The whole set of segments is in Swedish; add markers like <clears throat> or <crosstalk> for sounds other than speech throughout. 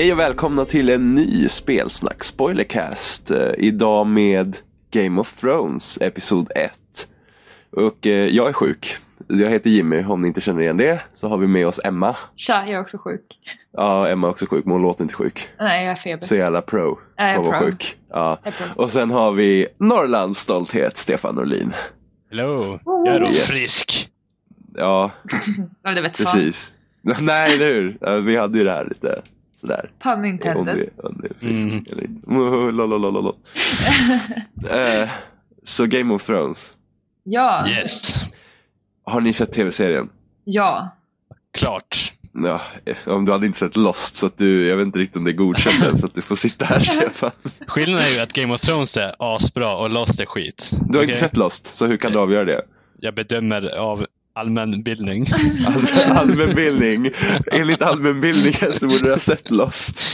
Hej och välkomna till en ny spelsnack spoilercast. Eh, idag med Game of Thrones episod 1. Och eh, jag är sjuk. Jag heter Jimmy, om ni inte känner igen det. Så har vi med oss Emma. Tja, jag är också sjuk. Ja, Emma är också sjuk, men hon låter inte sjuk. Nej, jag har feber. Så jävla pro. Ja, jag är Hon var pro. sjuk. Ja. Jag är pro. Och sen har vi Norrlands stolthet, Stefan Norlin. Hello, jag är Yes. frisk. Ja, <laughs> Ja, det vet fan. precis. <laughs> Nej, eller hur? Vi hade ju det här lite sådär. Pun Om intended. det, om det är frisk Mm. eller inte. <laughs> Eh, så Game of Thrones. Ja, Yes, Har ni sett tv-serien? ja. klart. Ja, eh, om du hade inte sett Lost så att du, jag vet inte riktigt om det är godkänt än, så att du får sitta här <laughs> Stefan. Skillnaden är ju att Game of Thrones är asbra och Lost är skit. Du har Okej? inte sett Lost, så hur kan du avgöra det? Jag bedömer av allmänbildning. All, <laughs> allmänbildning. Enligt allmänbildningen så borde du ha sett Lost.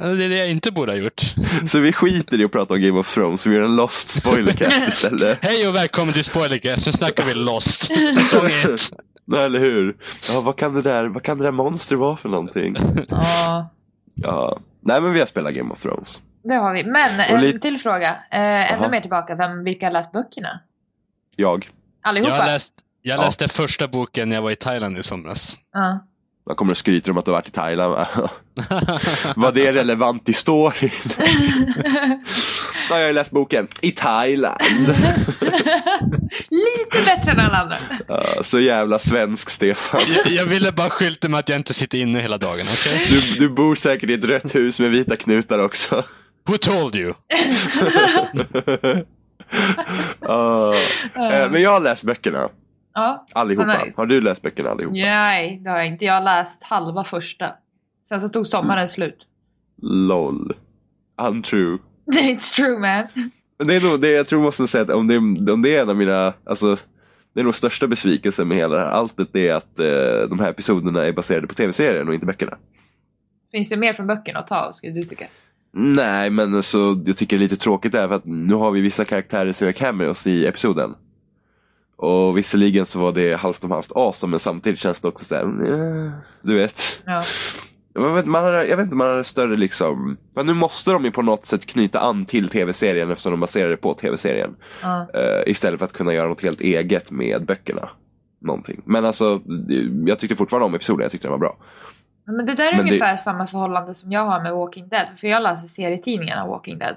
det är det jag inte borde ha gjort. Så vi skiter i att prata om Game of Thrones, vi gör en Lost spoilercast <laughs> istället. Hej och välkommen till Spoilercast, nu snackar vi Lost. Säsong. <laughs> Nej, eller hur? Ja, vad kan det där, vad kan det där monster vara för någonting? ja. Ja. Nej, men vi har spelat Game of Thrones. Det har vi. Men Och en lite- till fråga. Eh, ännu mer tillbaka. Vem, vilka har läst böckerna? Jag. Allihopa? Jag, har läst, jag Ja. läste första boken när jag var i Thailand i somras. Ja. Jag kommer och skryter om att du har varit i Thailand. <laughs> Var det relevant i storyn? <laughs> Ja, jag har läst boken. I Thailand. <laughs> Lite bättre än alla andra. Ja, så jävla svensk Stefan. jag, jag ville bara skylta med att jag inte sitter inne hela dagen, okej? Du, du bor säkert i ett rött hus med vita knutar också. Who told you? Ja. Eh, Men jag har läst böckerna. Ja. Allihopa. Nice. Har du läst böckerna allihopa? Nej, det har jag inte. Jag har läst halva första. Sen så tog sommaren slut. LOL. Untrue. <laughs> It's true man. Det är nog det jag tror måste säga att om det, är- om det är en av mina, alltså det är nog största besvikelsen med hela det här alltet det är att eh, de här episoderna är baserade på tv-serien och inte böckerna. Finns det mer från böckerna att ta av skulle du tycka? Nej, men alltså, jag tycker det är lite tråkigt där för att nu har vi vissa karaktärer som gör cameos i episoden. Och visserligen så var det halvt om halvt awesome men samtidigt känns det också såhär, eh, du vet. Ja. Man vet, man hade, jag vet inte, man hade större liksom, men nu måste de ju på något sätt knyta an till tv-serien eftersom de baserar det på tv-serien. ja. Eh, istället för att kunna göra något helt eget med böckerna. Någonting. Men alltså, jag tyckte fortfarande om episoden, jag tyckte den var bra. Men det där är Men det- ungefär samma förhållande som jag har med Walking Dead. För jag läser serietidningarna Walking Dead.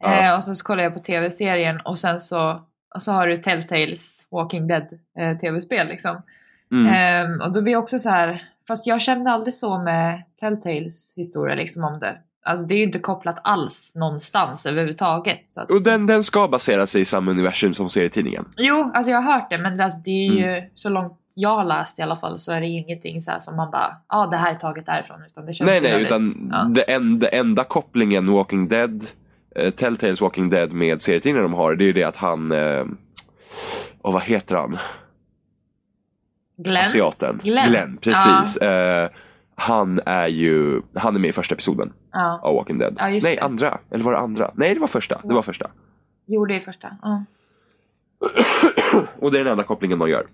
Ja. Eh, och sen så kollar jag på tv-serien och sen så, och så har du Telltales Walking Dead eh, tv-spel liksom. Mm. Ehm, och då blir jag också så här, fast jag kände aldrig så med Telltales historia liksom om det. Alltså det är ju inte kopplat alls någonstans överhuvudtaget. Så att, Och den, den ska basera sig i samma universum som serietidningen. Jo, alltså jag har hört det men alltså det är ju Mm. så långt jag har läst i alla fall så är det ingenting så som man bara, ja det här är taget därifrån. Utan det känns Nej, nej, utan ja. det enda kopplingen Walking Dead, eh, Telltales Walking Dead med serietidningen de har, det är ju det att han, eh, och vad heter han? Glenn? Asiaten. Glenn. precis. Eh, han är ju, han är med i första episoden Ja. av Walking Dead. Ja, nej, det. andra. Eller var det andra? Nej, det var första. Det var första. Jo, det är första. Ja. Och det är den enda kopplingen de gör.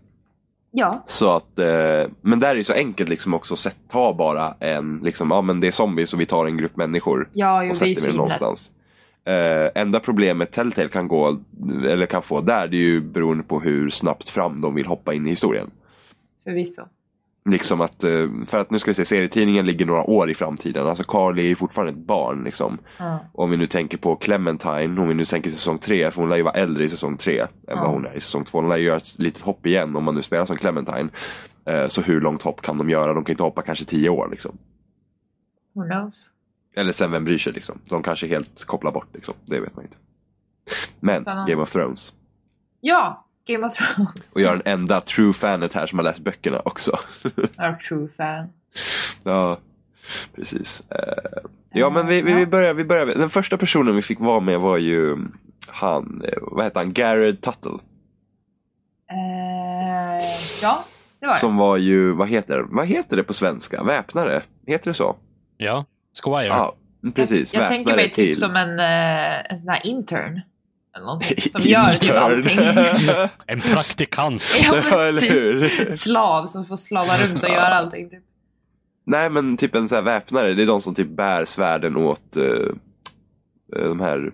ja. Så att, eh, men där är det så enkelt liksom också att ta bara en, liksom, ja men det är zombies och vi tar en grupp människor Ja, jo, och det sätter svinlätt. någonstans. Eh, enda problemet Telltale kan gå, eller kan få där, det är ju beroende på hur snabbt fram de vill hoppa in i historien. Förvisso. Liksom att, eh, för att nu ska vi se, serietidningen ligger några år i framtiden. Alltså Carly är ju fortfarande ett barn liksom. Ja. Om vi nu tänker på Clementine, om vi nu tänker säsong tre, för hon lär ju vara äldre i säsong tre än Ja. vad hon är i säsong två. Hon lär ju göra ett litet hopp igen om man nu spelar som Clementine. Eh, så hur långt hopp kan de göra? De kan inte hoppa kanske tio år liksom. Who knows? Eller sen vem bryr sig liksom. De kanske helt kopplar bort liksom. Det vet man inte. Men Spännande. Game of Thrones. Ja, Game of Thrones. Och jag är den enda true fanet här som har läst böckerna också. <laughs> Är true fan. ja, precis. Eh, ja men vi, vi, vi, börjar, vi börjar. Den första personen vi fick vara med var ju han, eh, vad heter han, Garrett Tuttle. Eh, ja, det var det. Som var ju, vad heter, vad heter det på svenska? Väpnare? Heter det så? Ja, Squire. Ja, precis. jag tänker Väpnare mig typ som en, eh, en sån här intern. Eller någonting, <laughs> som gör typ allting. <laughs> En praktikant. <laughs> ja, typ slav som får slava runt och göra allting. Typ. Nej men typ en sån här väpnare, det är de som typ bär svärden åt uh, de här,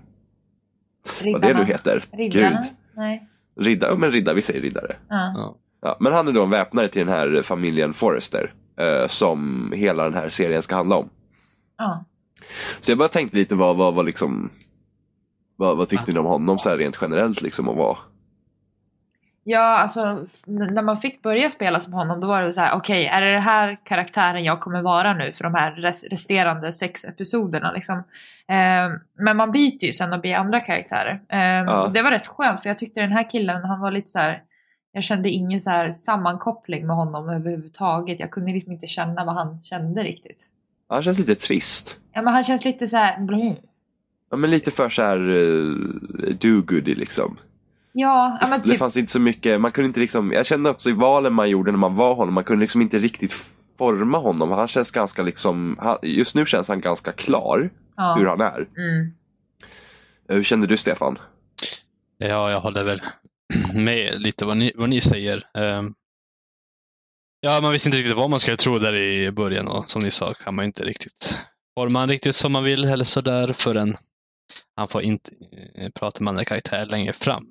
vad det nu heter. Riddarna? Gud. Nej. Riddare, ja, men riddare, vi säger riddare. Ja. Ja. Men han är då en väpnare till den här familjen Forrester. eh, som hela den här serien ska handla om. Ja. Så jag bara tänkte lite vad, vad, vad liksom vad, vad tyckte ni om honom så här rent generellt liksom och vad? Ja, alltså när man fick börja spela som honom då var det så här, okej, är det det här karaktären jag kommer vara nu för de här res- resterande sex episoderna liksom. Ehm, men man byter ju sen och blir andra karaktärer. Ehm, Ja. och det var rätt skönt för jag tyckte den här killen, han var lite så här, jag kände ingen så här sammankoppling med honom överhuvudtaget. Jag kunde liksom inte känna vad han kände riktigt. Han känns lite trist. Ja, men han känns lite så här, bleh. Ja, men lite för så här uh, do-goody liksom. Ja, ja men Det typ. fanns inte så mycket, man kunde inte liksom, jag kände också i valen man gjorde när man var honom, man kunde liksom inte riktigt forma honom. Han känns ganska liksom, just nu känns han ganska klar Ja. hur han är. Mm. Eh, Hur kände du Stefan? Ja, jag håller väl <clears throat> med lite vad ni, vad ni säger. Ehm, ja, man visste inte riktigt vad man skulle tro där i början och som ni sa kan man inte riktigt forma han riktigt som man vill eller sådär förrän han får inte eh, prata med andra karaktärer längre fram.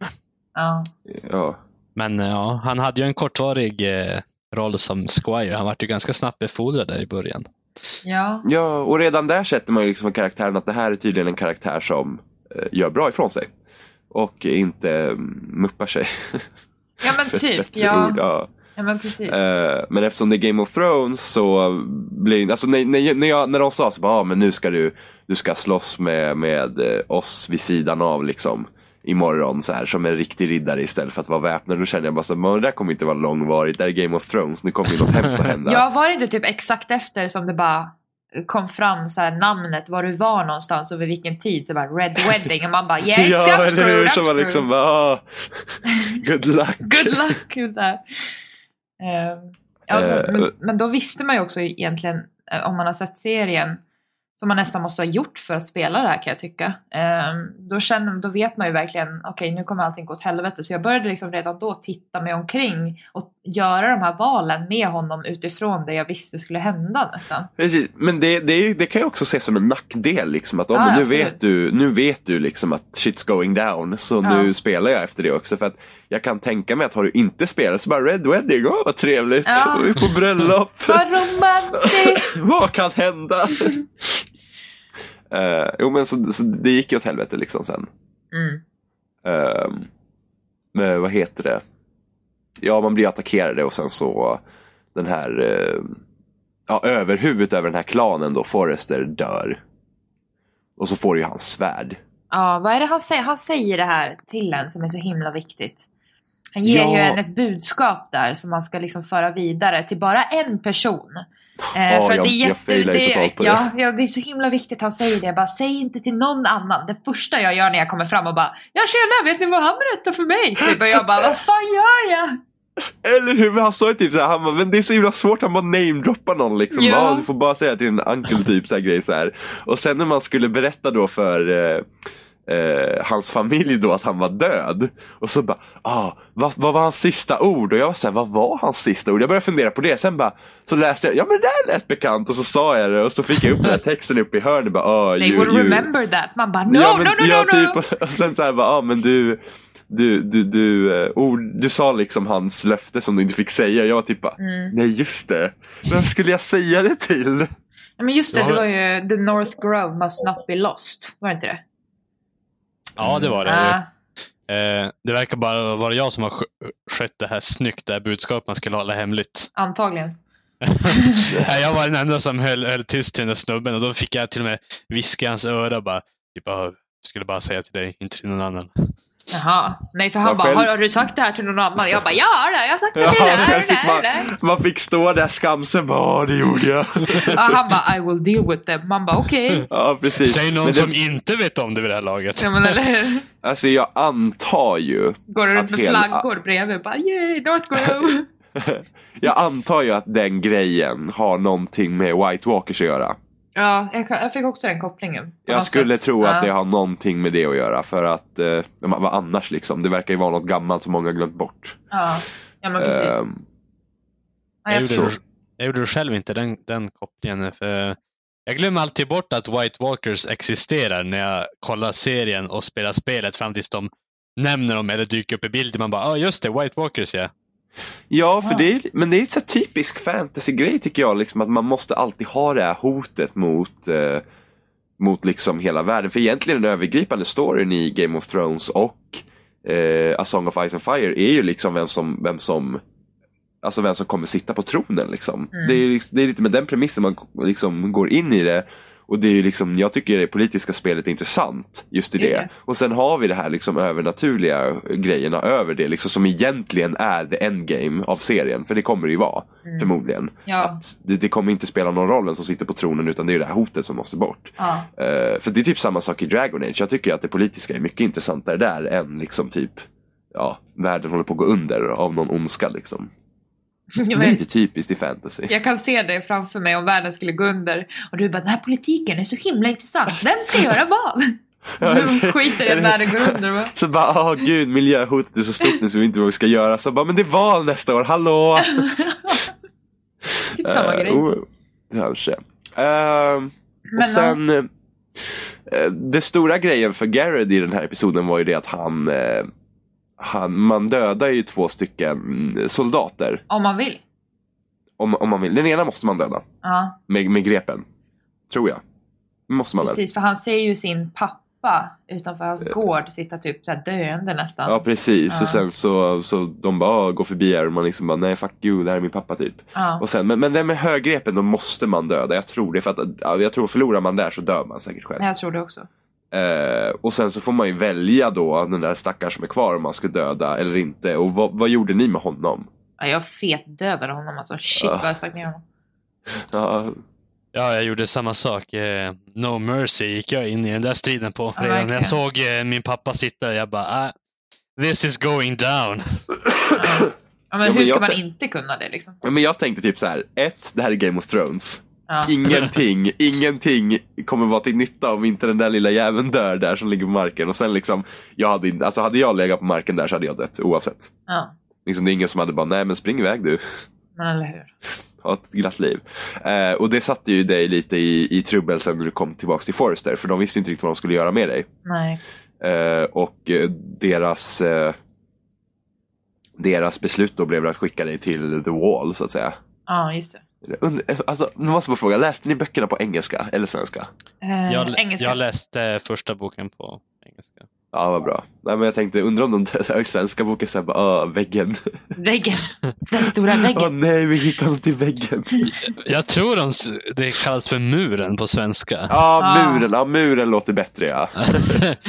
Ja. Ja, Men eh, ja, han hade ju en kortvarig eh, roll som Squire. Han var ju ganska snabbt befordrad där i början. Ja. ja och redan där sätter man ju liksom karaktären att det här är tydligen en karaktär som gör bra ifrån sig. Och inte mm, muppar sig. Ja men <laughs> typ. Ja. ord, ja. Ja men precis. Eh, men eftersom det är Game of Thrones så blir alltså när, när, när, jag, när de sa så bara, ah, men nu ska du, du ska slåss med, med eh, oss vid sidan av liksom imorgon så här som en riktig riddare istället för att vara väpnad. Då kände jag bara så men det där kommer inte vara långvarigt. Det här är Game of Thrones. Nu kommer ju något hemskt att hända. <laughs> Ja, var det inte typ exakt efter som det bara kom fram så här namnet, var du var någonstans och vid vilken tid. Så bara Red Wedding och man bara yeah it's <laughs> ja I'm eller hur? man screwed. liksom bara, ah, good luck. <laughs> Good luck. Ehm, alltså, Eh, men, men då visste man ju också egentligen eh, om man har sett serien som man nästan måste ha gjort för att spela det här kan jag tycka. Ehm, då, känner, då vet man ju verkligen, okej nu kommer allting gå åt helvete. Så jag började liksom redan då titta mig omkring och göra de här valen med honom utifrån det jag visste skulle hända nästan. Precis, men det, det, ju- det kan jag också se som en nackdel. Liksom, att, oh, Ja, nu, absolut. vet du, nu vet du liksom att shit's going down. Så Ja. nu spelar jag efter det också. För att jag kan tänka mig att har du inte spelat så bara Red Wedding, åh vad trevligt. Ja. Vi är på bröllop. <laughs> Vad romantiskt! <laughs> vad kan hända? Eh, jo men så, så det gick ju åt helvete liksom sen. Mm. Ehm, men vad heter det? Ja, man blir attackerade och sen så den här uh, ja, överhuvudet över den här klanen då, Forrester, dör. Och så får ju hans svärd. Ja, vad är det han säger? Han säger det här till en som är så himla viktigt. Han ger Ja. ju en ett budskap där som man ska liksom föra vidare till bara en person. Eh, Ja, för jag- det är jag jätte, ju det, totalt på det. ja, ja, det är så himla viktigt han säger det. Bara säg inte till någon annan. Det första jag gör när jag kommer fram och bara Ja tjena, vet ni vad han berättar för mig? Typ, och jag bara vad fan gör jag? Eller hur? Han sa ju typ såhär, han bara, men det är så himla svårt, han bara namedroppar någon liksom. Ja. Ja. du får bara säga till en uncle typ så här grej så här. Och sen när man skulle berätta då för eh, eh, hans familj då att han var död. Och så bara, ah, vad, vad var hans sista ord? Och jag var såhär, vad var hans sista ord? Jag började fundera på det. Sen bara, så läste jag, ja men det där lät bekant. Och så sa jag det och så fick jag upp den här texten upp i hörnet. Bara, ah, They you, will you. remember that. Man bara no, ja, men, no, no, ja, no, no. typ, och- Och sen så här bara, ja ah, men du du, du, du, ord, du sa liksom hans löfte som du inte fick säga. Jag var typ bara, Mm. nej just det. Vem skulle jag säga det till? Men just det, Ja. det var ju The North Grove must not be lost. Var det inte det? Ja, det var det. Ah, Eh, det verkar bara vara jag som har sk- skött det här snyggt, det här budskapet man skulle hålla hemligt. antagligen. <laughs> Jag var den enda som höll, höll tyst till den där snubben och då fick jag till och med viska i hans öra bara, typ, "Ah, skulle bara säga till dig, inte till någon annan. Jaha. Nej, för han Jag bara, själv- har, har du sagt det här till någon annan? Jag bara, ja, det, jag har sagt det Ja, till dig. <laughs> där där, fick där, där. man, man fick stå där skamsen bara, ja det gjorde jag. <laughs> Ja, han bara, I will deal with them. Man bara, okej. ja precis. Säg någon Men det, som inte vet om det vid det här laget. Ja, men eller hur? <laughs> alltså jag antar ju, Går du runt med hela- flaggor bredvid? Bara, yay, North Grove. jag antar ju att den grejen har någonting med White Walkers att göra. Ja, jag, jag fick också den kopplingen. Jag skulle sätt. tro att ja. det har någonting med det att göra för att, eh, vad annars liksom? Det verkar ju vara något gammalt som många har glömt bort. Ja, ja men precis. Ja, Jag jag, gjorde, jag gjorde själv inte den, den kopplingen. För jag glömmer alltid bort att White Walkers existerar när jag kollar serien och spelar spelet fram tills de nämner dem eller dyker upp i bilden. Man bara, ja ah, just det, White Walkers ja. Ja, för det är, men det är så typisk fantasy-grej tycker jag. Liksom, att man måste alltid ha det här hotet mot, eh, mot liksom hela världen. För egentligen den övergripande storyn i Game of Thrones och eh, A Song of Ice and Fire är ju liksom vem som, vem som Alltså vem som kommer sitta på tronen liksom. Mm. Det, är, det är lite med den premissen man liksom går in i det. Och det är ju liksom, jag tycker det politiska spelet är intressant just i Det det. Och sen har vi det här liksom övernaturliga grejerna över det liksom som egentligen är the endgame av serien. För det kommer det ju vara, Mm. förmodligen. Ja. Att det, det kommer inte spela någon roll vem som sitter på tronen utan det är det här hotet som måste bort. Ja. Eh, för det är typ samma sak i Dragon Age. Jag tycker att det politiska är mycket intressantare där än liksom typ Ja, världen håller på att gå under av någon ondska liksom. <laughs> Det är Men lite typiskt i fantasy. jag kan se det framför mig om världen skulle gå under och du bara den här politiken är så himla intressant. Vem ska <laughs> göra vad? Du skiter i att världen går under va? Så bara, åh gud, miljöhotet är så stort nu så vi vet inte vad vi ska göra. Så bara, men det är val nästa år, hallå! <laughs> Typ samma Eh, grej. oh, kanske. Men, och sen, eh, det stora grejen för Garrett i den här episoden var ju det att han, eh, han man dödar ju två stycken soldater. Om man vill. Om, om man vill. Den ena måste man döda. Ja, Med, med grepen. Tror jag. Måste man väl? precis. För han ser ju sin pappa utanför hans Ja. gård sitta typ så här döende nästan. Ja precis. Ja. Och sen så, så de bara "Ah, går förbi här och man liksom bara nej fuck you, det här är min pappa typ. Ja. Och sen, men, men det med höggrepen då måste man döda. Jag tror det. För att, ja, jag tror förlorar man där så dör man säkert själv. Jag tror det också. Eh, och sen så får man ju välja då den där stackaren som är kvar om man ska döda eller inte. Och vad, vad gjorde ni med honom? Ja, jag fet dödade honom alltså. Shit Ja. vad jag stack ner honom. Ja, Ja, jag gjorde samma sak. Eh, No Mercy gick jag in i den där striden på. Ja, Redan när jag såg eh, min pappa sitta där, jag bara, ah, this is going down. Ja, Ja, men men hur ska man inte kunna det liksom? men jag tänkte typ så här. Ett, det här är Game of Thrones. Ja. Ingenting, ingenting kommer vara till nytta om inte den där lilla jäveln dör där som ligger på marken. Och sen liksom, jag hade, alltså hade jag legat på marken där så hade jag dött oavsett. ja, Liksom, det är ingen som hade bara, nej men spring iväg du. men eller hur. <laughs> Ha ett glatt liv. Eh, och det satte ju dig lite i, i trubbel sen när du kom tillbaka till Forrester. För de visste inte riktigt vad de skulle göra med dig. Nej. Eh, och eh, deras, eh, deras beslut då blev att skicka dig till The Wall så att säga. Ja, just det. Alltså, nu måste bara fråga, läste ni böckerna på engelska eller svenska? Eh, Jag, engelska. jag läste första boken på engelska. Ja, vad bra. Nej, men jag tänkte, undrar om de svenska boken såhär bara, ah, väggen. <laughs> Väggen. Den stora Åh väggen. nej, vi skickar honom till väggen. <laughs> Jag tror de, det kallas för muren på svenska. Ja, Ah. muren, ja muren låter bättre ja. <laughs>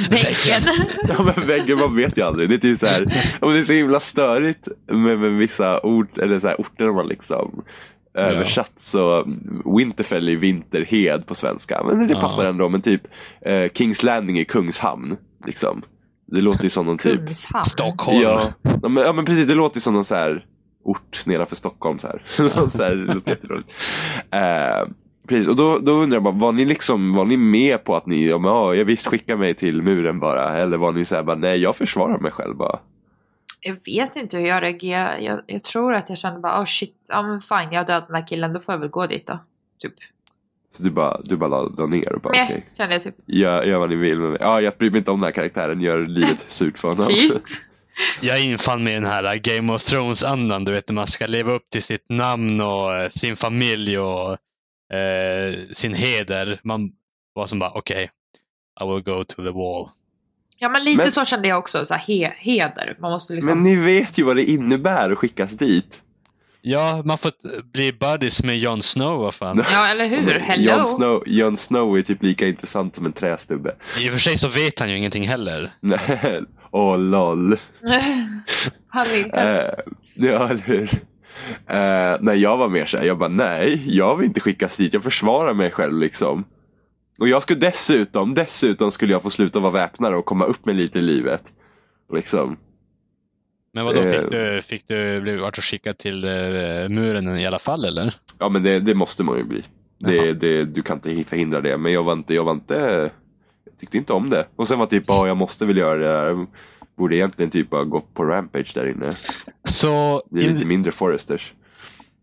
Väggen. Ja men väggen, man vet ju aldrig. Det är typ så här, men det är så himla störigt med, med vissa ord, eller så här, orter man liksom översatt. Så Winterfell är vinterhed på svenska. Men det Ja. passar ändå. Men typ eh, Kings Landing är Kungshamn. Liksom. Det låter ju som någon typ. Kungshamn. Stockholm. Ja, ja, men, ja men precis, det låter ju som någon så här ort nedanför Stockholm. Så här. <laughs> så här, det låter jätteroligt. Eh, precis, och då, då undrar jag bara, var ni liksom, var ni med på att ni, ja, men, ja jag visst skicka mig till muren bara? Eller var ni så här bara, nej jag försvarar mig själv bara? Jag vet inte hur jag reagerar. Jag, jag tror att jag kände bara oh shit, ja men fine jag har dödat den här killen, då får jag väl gå dit då. Typ. Så du bara, du bara la, la ner och bara okej, kände jag typ. gör, gör vad ni vill med mig. Ja, jag bryr mig inte om den här karaktären, gör livet <laughs> surt för honom. Typ. Jag infann med den här Game of Thrones-andan, du vet när man ska leva upp till sitt namn och eh, sin familj och eh, sin heder. Man var som bara, okej, I will go to the wall. Ja men lite Men- så kände jag också, så här, he, heder. Man måste liksom... Men ni vet ju vad det innebär att skickas dit. Ja, man får bli buddies med Jon Snow, vad fan. <laughs> Ja eller hur, hello! Jon Snow, Jon Snow är typ lika intressant som en trästubbe. I och för sig så vet han ju ingenting heller. Nej, åh lol. <laughs> Han inte... Eh, ja, eller hur? Eh, nej, jag var mer såhär, jag bara nej, jag vill inte skickas dit, jag försvarar mig själv liksom. Och jag skulle dessutom, dessutom skulle jag få sluta vara väpnare och komma upp med lite i livet. Liksom. Men vadå, Eh. fick du, fick du bli vart och skickad till eh, muren i alla fall eller? Ja men det, det måste man ju bli. Det, det, du kan inte förhindra det, men jag var inte, jag var inte, jag tyckte inte om det. Och sen var typ, ja jag måste väl göra det här. Borde egentligen typ bara gå på rampage där inne. Så Det är lite in, mindre foresters.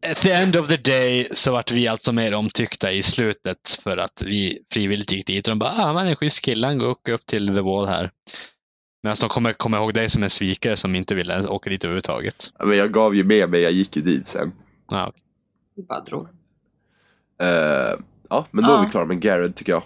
At the end of the day så vart vi alltså mer omtyckta i slutet för att vi frivilligt gick dit och de bara, ah, man är en schysst kille, han går upp till the wall här. Medan de kommer komma ihåg dig som en svikare som inte ville åka dit överhuvudtaget. Ja, Men jag gav ju med mig, jag gick ju dit sen. Ja, Vi bara drog. Eh, ja, men då är Ja. vi klara med Garrett tycker jag.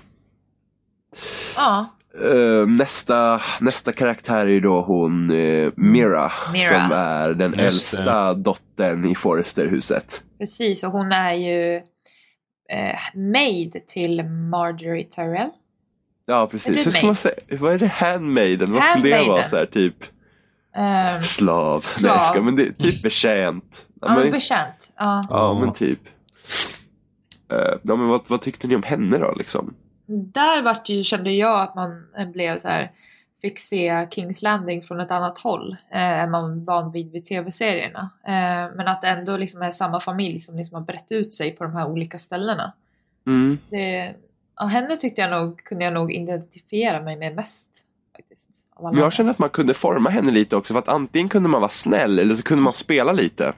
Ja, Eh, nästa, nästa karaktär är då hon eh, Mira, Mira. som är den Just det. äldsta dottern i Forresterhuset. precis. Och hon är ju eh, maid till Marjorie Tyrell. Ja precis, det hur ska maid? man säga? Vad är det? Handmaiden? Vad skulle det vara? Så här, typ Ehm, slav? Slav. Nej, ska, men det är typ betjänt. Ja, men men, betjänt. Ja. ja men typ. Ja, men vad, vad tyckte ni om henne då liksom? Där vart ju, kände jag att man blev så här fick se Kings Landing från ett annat håll eh, än man van vid vid tv-serierna. Eh, men att det ändå liksom är samma familj som liksom har brett ut sig på de här olika ställena. Mm. Det, ja, henne tyckte jag nog, kunde jag nog identifiera mig med mest. Faktiskt, Men jag kände att man kunde forma henne lite också för att antingen kunde man vara snäll eller så kunde man spela lite.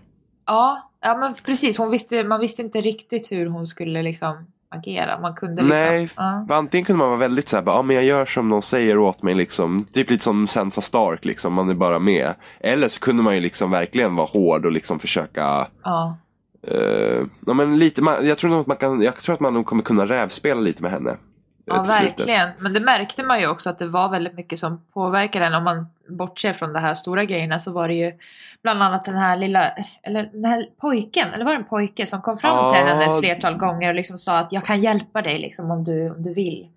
Ja, ja men precis. Hon visste, man visste inte riktigt hur hon skulle liksom agera. Man kunde liksom... Nej, Ja. Antingen kunde man vara väldigt såhär, ja men jag gör som de säger åt mig liksom. Typ lite som Sansa Stark liksom, man är bara med. Eller så kunde man ju liksom verkligen vara hård och liksom försöka ja. eh, ja, men lite, man, jag, tror nog att man kan, jag tror att man nog kommer kunna rävspela lite med henne. Ja, verkligen. Men det märkte man ju också att det var väldigt mycket som påverkade en. Om man bortser från de här stora grejerna så var det ju bland annat den här lilla, eller den här pojken, eller var det en pojke som kom fram till henne ett flertal gånger och liksom sa att jag kan hjälpa dig liksom om du, om du vill.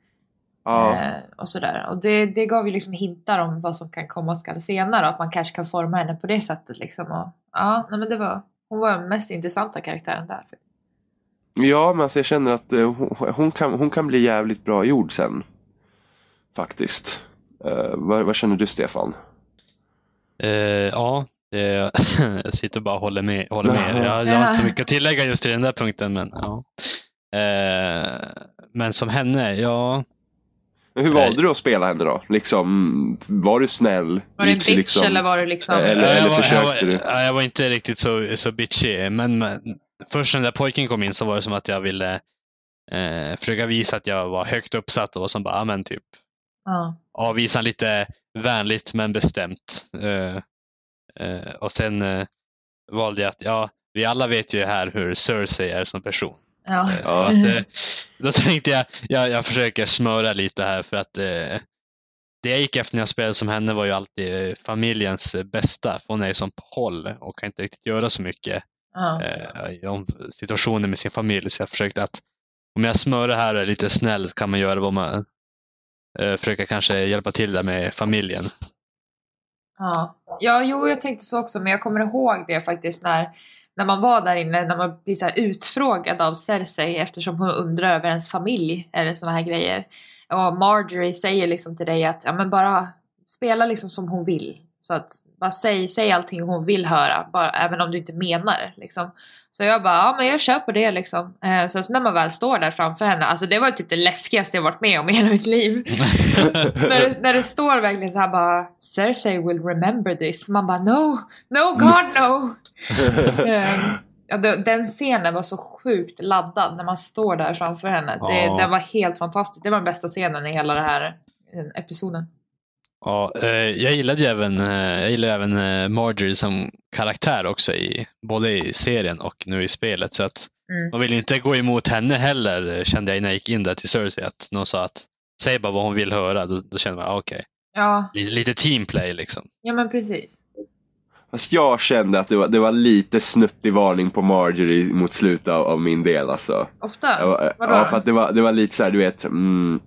Ja, Eh, och sådär. Och det, det gav ju liksom hintar om vad som kan komma skall senare och att man kanske kan forma henne på det sättet liksom. Och, ja, nej, men det var, hon var den mest intressanta karaktären där. faktiskt. Ja men alltså jag känner att eh, hon, hon, kan, hon kan bli jävligt bra gjord sen. Faktiskt. Eh, vad, vad känner du Stefan? Eh, ja, <laughs> jag sitter bara och håller med. Håller med. <laughs> Jag, jag har inte så mycket att tillägga just i den där punkten. Men, ja. eh, men som henne, ja. Men Hur valde du att spela henne då? Liksom, var du snäll? Var det en bitch liksom- eller var det liksom... Eller- Ja, jag, var, jag, försökte var, du? ja, jag var inte riktigt så, så bitchy. Men, men först när den där pojken kom in så var det som att jag ville eh, försöka visa att jag var högt uppsatt och som bara, men typ Ja. avvisa lite vänligt men bestämt. Eh, eh, och sen eh, valde jag att, ja, vi alla vet ju här hur Cersei är som person. Ja. Ja. Att, eh, då tänkte jag, jag, jag försöker smöra lite här för att eh, det jag gick efter när jag spelade som henne var ju alltid eh, familjens eh, bästa. För hon är ju som på håll och kan inte riktigt göra så mycket Ja. eh, om situationen med sin familj. Så jag försökte att om jag smörar här lite snäll så kan man göra vad man eh, försöka kanske hjälpa till där med familjen. Ja. ja, jo jag tänkte så också men jag kommer ihåg det faktiskt när, när man var där inne, när man blir så utfrågad av Cersei eftersom hon undrar över ens familj eller sådana här grejer. Och Marjorie säger liksom till dig att ja, men bara spela liksom som hon vill. Så att bara säg, säg allting hon vill höra, bara, även om du inte menar det. Liksom. Så jag bara, ja men jag kör på det liksom. Eh, sen så när man väl står där framför henne, alltså det var typ det läskigaste jag varit med om i hela mitt liv. <laughs> när, det, när det står verkligen så här bara Cersei will remember this. Man bara no, no God no. <laughs> Ehm, ja, den scenen var så sjukt laddad när man står där framför henne. Det, Ja. Den var helt fantastisk. Det var den bästa scenen i hela den här eh, episoden. Ja, eh, jag gillade ju även, eh, jag gillade även eh, Marjorie som karaktär också, i, både i serien och nu i spelet. Så att Mm. man vill inte gå emot henne heller, kände jag när jag gick in där till Cersei. Att någon sa att säg bara vad hon vill höra, då, då kände man ah, okej. Ja, Lite, lite teamplay liksom. ja men precis. Fast jag kände att det var, det var lite snuttig varning på Marjorie mot slutet av, av min del alltså. Ofta. Ja, Vadå? ja, för att det var, det var lite så här, du vet. Mm,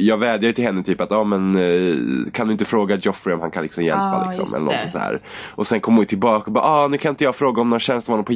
jag vädjade till henne typ att, ja men eh, kan du inte fråga Joffrey om han kan liksom hjälpa Ja, liksom. Eller något så här. Och sen kom hon tillbaka och bara, ah, nu kan inte jag fråga om någon tjänsteman på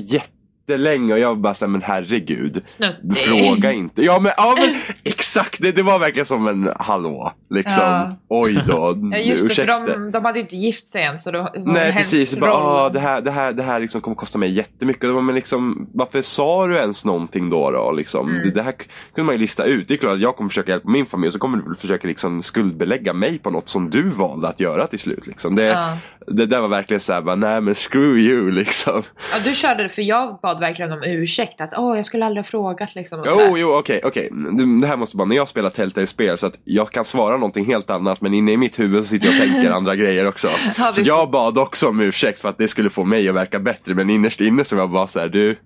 jättelänge. Och jag bara så här, men herregud. Snuttig. Fråga inte. Ja men, ja, men <laughs> exakt, det, det var verkligen som en hallå. Liksom, Ja. oj då. Ja just det, ursäkta. för de, de hade inte gift sig än så det var Nej precis, bara, ah, det här, det här, det här liksom kommer kosta mig jättemycket. Det var, men liksom, varför sa du ens någonting då? då liksom? Mm. det, här kunde man ju lista ut. Det är klart att jag kommer försöka hjälpa min familj och så kommer du försöka liksom skuldbelägga mig på något som du valde att göra till slut. Liksom. Det, Ja. det där var verkligen såhär, bara, nej men screw you liksom. ja, du körde det för jag bad bad verkligen om ursäkt. Att åh, jag skulle aldrig ha frågat liksom. Jo, sådär. jo, okej, okej. Det- Det här måste bara, när jag spelar Telltale-spel så att jag kan svara någonting helt annat men inne i mitt huvud så sitter jag och tänker andra grejer också. <laughs> Ja, Så jag bad också om ursäkt för att det skulle få mig att verka bättre men innerst inne så var jag bara så här, du,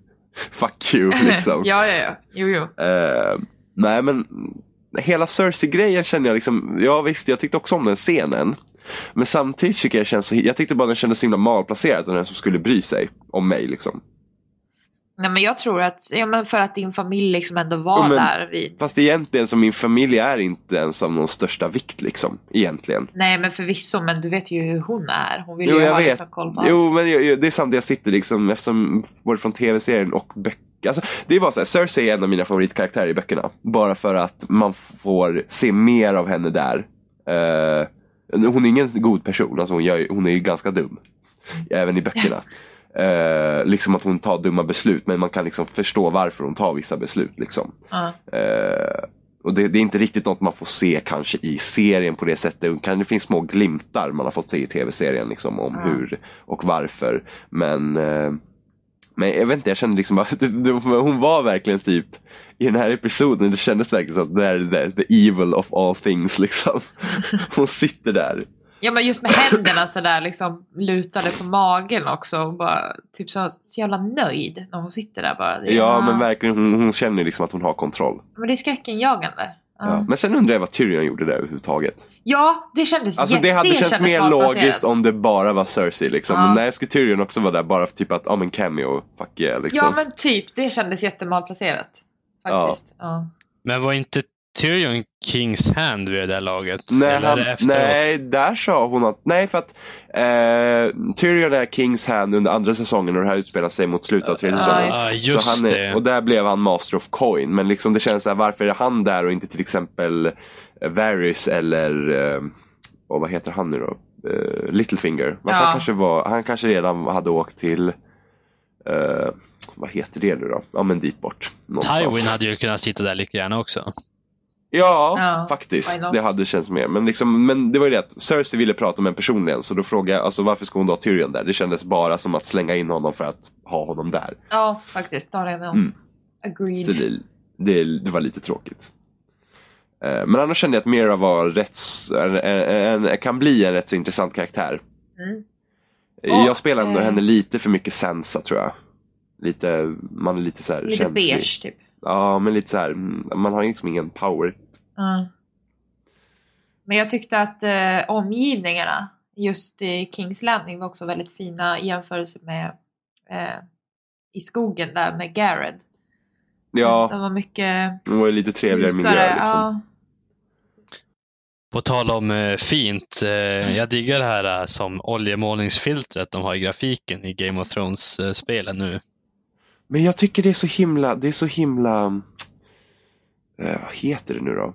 fuck you <laughs> liksom. ja, ja, ja. Jo, jo. Eh, nej men hela Cersei-grejen känner jag liksom, ja visst jag tyckte också om den scenen. Men samtidigt tycker jag känns jag tyckte bara den kändes så himla malplacerad, den som skulle bry sig om mig liksom. Nej, men jag tror att, ja men för att din familj liksom ändå var Ja, men- där vid. Fast egentligen så min familj är inte ens av någon största vikt liksom, egentligen. Nej, men förvisso, men du vet ju hur hon är. Hon vill Jo, ju ha vet. liksom koll på allt. Jo, men jag, det är sant, jag sitter liksom, eftersom både från tv-serien och böcker. Alltså, det är bara så här, Cersei är en av mina favoritkaraktärer i böckerna. Bara för att man får se mer av henne där. Eh, hon är ingen god person, alltså hon, gör, hon är ju ganska dum. Även i böckerna. <laughs> Eh, liksom att hon tar dumma beslut, men man kan liksom förstå varför hon tar vissa beslut. Liksom. Ja. Eh, och det, det är inte riktigt något man får se kanske i serien på det sättet. Kan, det finns små glimtar man har fått se i tv-serien liksom, om Ja. hur och varför. Men, eh, men jag vet inte, jag kände liksom att <laughs> hon var verkligen typ i den här episoden, det kändes verkligen som att det är the evil of all things liksom. <laughs> Hon sitter där. Ja, men just med händerna sådär liksom lutade på magen också. Och bara typ så, så jävla nöjd när hon sitter där bara. Det Ja men verkligen, hon, hon känner liksom att hon har kontroll. Men det är skräckenjagande. Ja. Ja. Men sen undrar jag vad Tyrion gjorde där överhuvudtaget. Ja, det kändes Alltså det hade känts kändes mer logiskt om det bara var Cersei liksom. Ja. Men nej, skulle Tyrion också vara där bara för typ att, ja men cameo, fuck yeah liksom. Ja, men typ. Det kändes jättemalplacerat. Faktiskt. Ja. Men var inte Tyrion Kings hand vid det där laget? nej, Eller han, nej, där sa hon att, nej för att eh, Tyrion är Kings hand under andra säsongen och det här utspelar sig mot slutet av tredje säsongen. just Ja, Så han är, det. och där blev han Master of Coin. Men liksom det känns så här, varför är han där och inte till exempel eh, Varys eller, eh, och vad heter han nu då? Eh, Littlefinger. Ja. han, kanske var, han kanske redan hade åkt till, eh, vad heter det nu då? Ja men dit bort. Någonstans. Tywin hade ju kunnat sitta där lika gärna också. Ja, Ja, faktiskt. Det hade känts mer. Men, liksom, men det var ju det att Cersei ville prata med en personligen. Så då frågade jag, alltså, varför ska hon då ha Tyrion där? Det kändes bara som att slänga in honom för att ha honom där. ja, faktiskt. Det håller jag med om. Mm. Agreed. Det, det, det var lite tråkigt. Eh, Men annars kände jag att Mira var rätt, en, en, en, kan bli en rätt så intressant karaktär. Mm. jag Och, spelar ändå eh, henne lite för mycket Sansa tror jag. Lite, man är lite så här Lite känslig. beige typ. Ja, men lite så här, mm, man har liksom ingen power. Men jag tyckte att eh, omgivningarna just i Kings Landing var också väldigt fina i jämförelse med eh, i skogen där med Garrett. Ja, De var mycket det var ju lite trevligare miljö. Liksom. Ja. På tal om eh, fint, eh, Mm. jag diggar det här eh, som oljemålningsfiltret de har i grafiken i Game of Thrones-spelen nu. Men jag tycker det är så himla, det är så himla, eh, vad heter det nu då?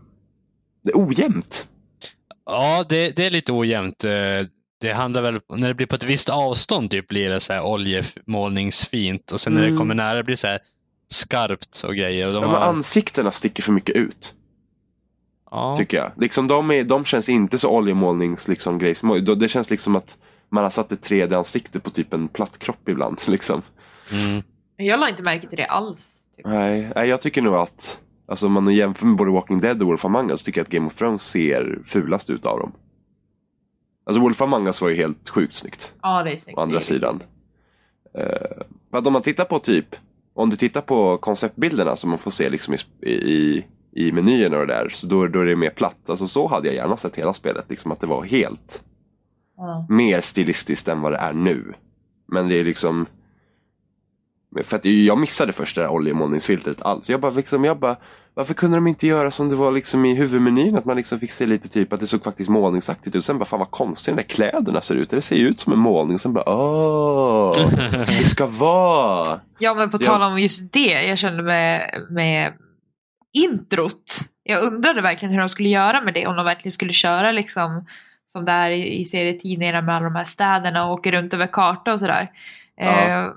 Det är ojämnt. Ja, det, det är lite ojämnt. Eh, Det handlar väl, när det blir på ett visst avstånd typ blir det så här oljemålningsfint och sen när Mm. det kommer nära blir det så här skarpt och grejer. Och de Ja, men har, ansiktena sticker för mycket ut. ja. Tycker jag. Liksom de, är, de känns inte så oljemålnings liksom, grejs. Det känns liksom att man har satt ett 3D-ansikte på typ en platt kropp ibland. <laughs> Liksom. Mm. Jag la inte märke till det alls. Typ. Nej, nej, jag tycker nog att Alltså om man jämför med både Walking Dead och Wolf Among Us tycker jag att Game of Thrones ser fulast ut av dem. Alltså Wolf Among Us var ju helt sjukt snyggt. Ja, det är snyggt. Å andra sidan. Eh, för att om man tittar på typ Om du tittar på konceptbilderna som man får se liksom i, i, i menyerna och det där så då, då är det mer platt. Alltså så hade jag gärna sett hela spelet. Liksom att det var helt Ja. mer stilistiskt än vad det är nu. Men det är liksom för att jag missade först det där oljemålningsfiltret alls. Jag bara, liksom, jag bara, varför kunde de inte göra som det var liksom i huvudmenyn? Att man liksom fick se lite typ att det såg faktiskt målningsaktigt ut. Sen bara, fan vad konstigt de där kläderna ser ut. Det ser ju ut som en målning. Sen bara, åh, <laughs> det ska vara. ja, men på tal om just det. Jag kände med, med introt. Jag undrade verkligen hur de skulle göra med det. Om de verkligen skulle köra liksom som det är i, i serietidningarna med alla de här städerna och åker runt över karta och sådär. Ja. Eh,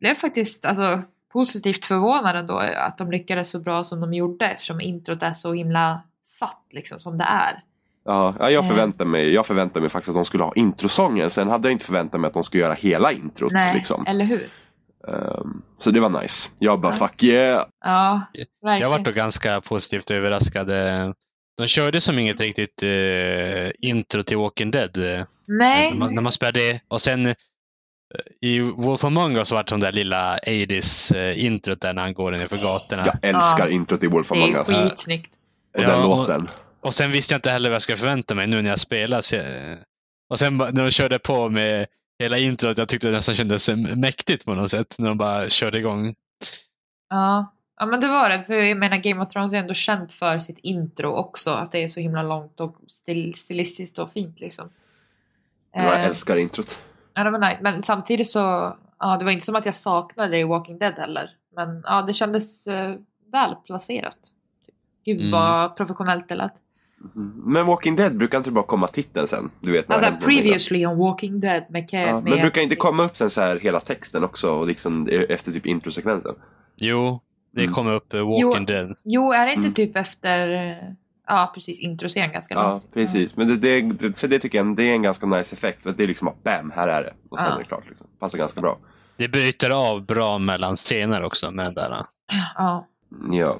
blev faktiskt alltså, positivt förvånad ändå att de lyckades så bra som de gjorde eftersom introt är så himla satt liksom som det är. Ja, ja, jag Eh. förväntar mig, jag förväntar mig faktiskt att de skulle ha introsången. Sen hade jag inte förväntat mig att de skulle göra hela introt. Nej, Liksom. eller hur? Ehm, så det var nice. Jag bara Ja. fuck yeah. Ja, Jag verkligen. var då ganska positivt överraskad. De körde som inget riktigt eh, intro till Walking Dead. Nej, När man, när man spelade och sen i Wolf Among Us var det som där lilla 80s eh, introt där när han går ner för gatorna. Jag älskar Ja. introt i Wolf det Among är Us. skitsnyggt. Och Ja, den och- låten. Och sen visste jag inte heller vad jag ska förvänta mig nu när jag spelar. Så jag, och sen när de körde på med hela introt, jag tyckte det nästan kändes mäktigt på något sätt när de bara körde igång. Ja. ja, men det var det. För jag menar Game of Thrones är ändå känt för sitt intro också. Att det är så himla långt och stil, stilistiskt och fint liksom. Jag Eh, älskar introt. Ja, det var nice. Men samtidigt så, ja, det var inte som att jag saknade det i Walking Dead heller. Men ja, det kändes eh, väl placerat. Gud Mm. vad professionellt det lät. Mhm. Men Walking Dead brukar inte bara komma titeln sen? Du vet, Alltså previously on Walking Dead med, Ke- Ja, med men brukar inte komma upp sen så här hela texten också och liksom efter typ introsekvensen? Jo, det Mm. kommer upp eh, Walking Dead. Jo, är det inte Mm. typ efter, eh, ja precis, introscen ganska Ja, långt? precis. Men det, det, det, för det tycker jag det är en ganska nice effekt. För att det är liksom att bam, här är det. Och sen Ja. är det klart. Liksom. Passar ganska bra. Det bryter av bra mellan scener också med den där. Ja. Ja.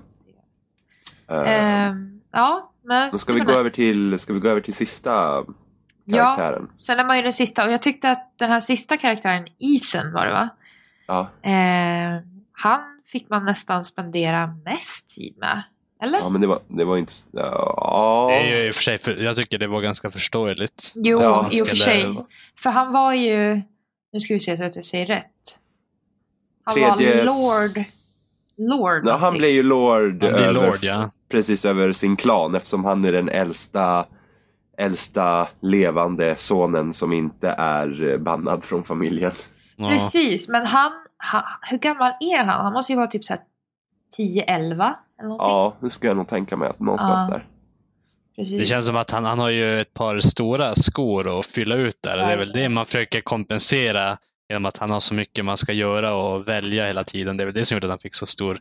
Uh, Ehm, ja, men då ska vi, gå nice. över till, ska vi gå över till sista Ja, karaktären? sen är man ju den sista och jag tyckte att den här sista karaktären, Ethan var det va? Ja. Eh, han fick man nästan spendera mest tid med. Eller? ja, men det var, det var inte... Ja. Det är ju i och för sig, för, jag tycker det var ganska förståeligt. Jo, Ja, i och för eller- sig. För han var ju, nu ska vi se så att jag säger rätt. Han Tredje- var Lord... Lord Ja, han någonting. blev ju Lord, Han blir över, Lord, ja. precis över sin klan eftersom han är den äldsta, äldsta levande sonen som inte är bannad från familjen. ja. Precis, men han, han, hur gammal är han? Han måste ju vara typ så här 10-11 eller någonting. Ja, nu ska jag nog tänka mig att någonstans Ja. där. Precis. Det känns som att han, han har ju ett par stora skor att fylla ut där. Det är väl det man försöker kompensera genom att han har så mycket man ska göra och välja hela tiden. Det är väl det som gjorde att han fick så stor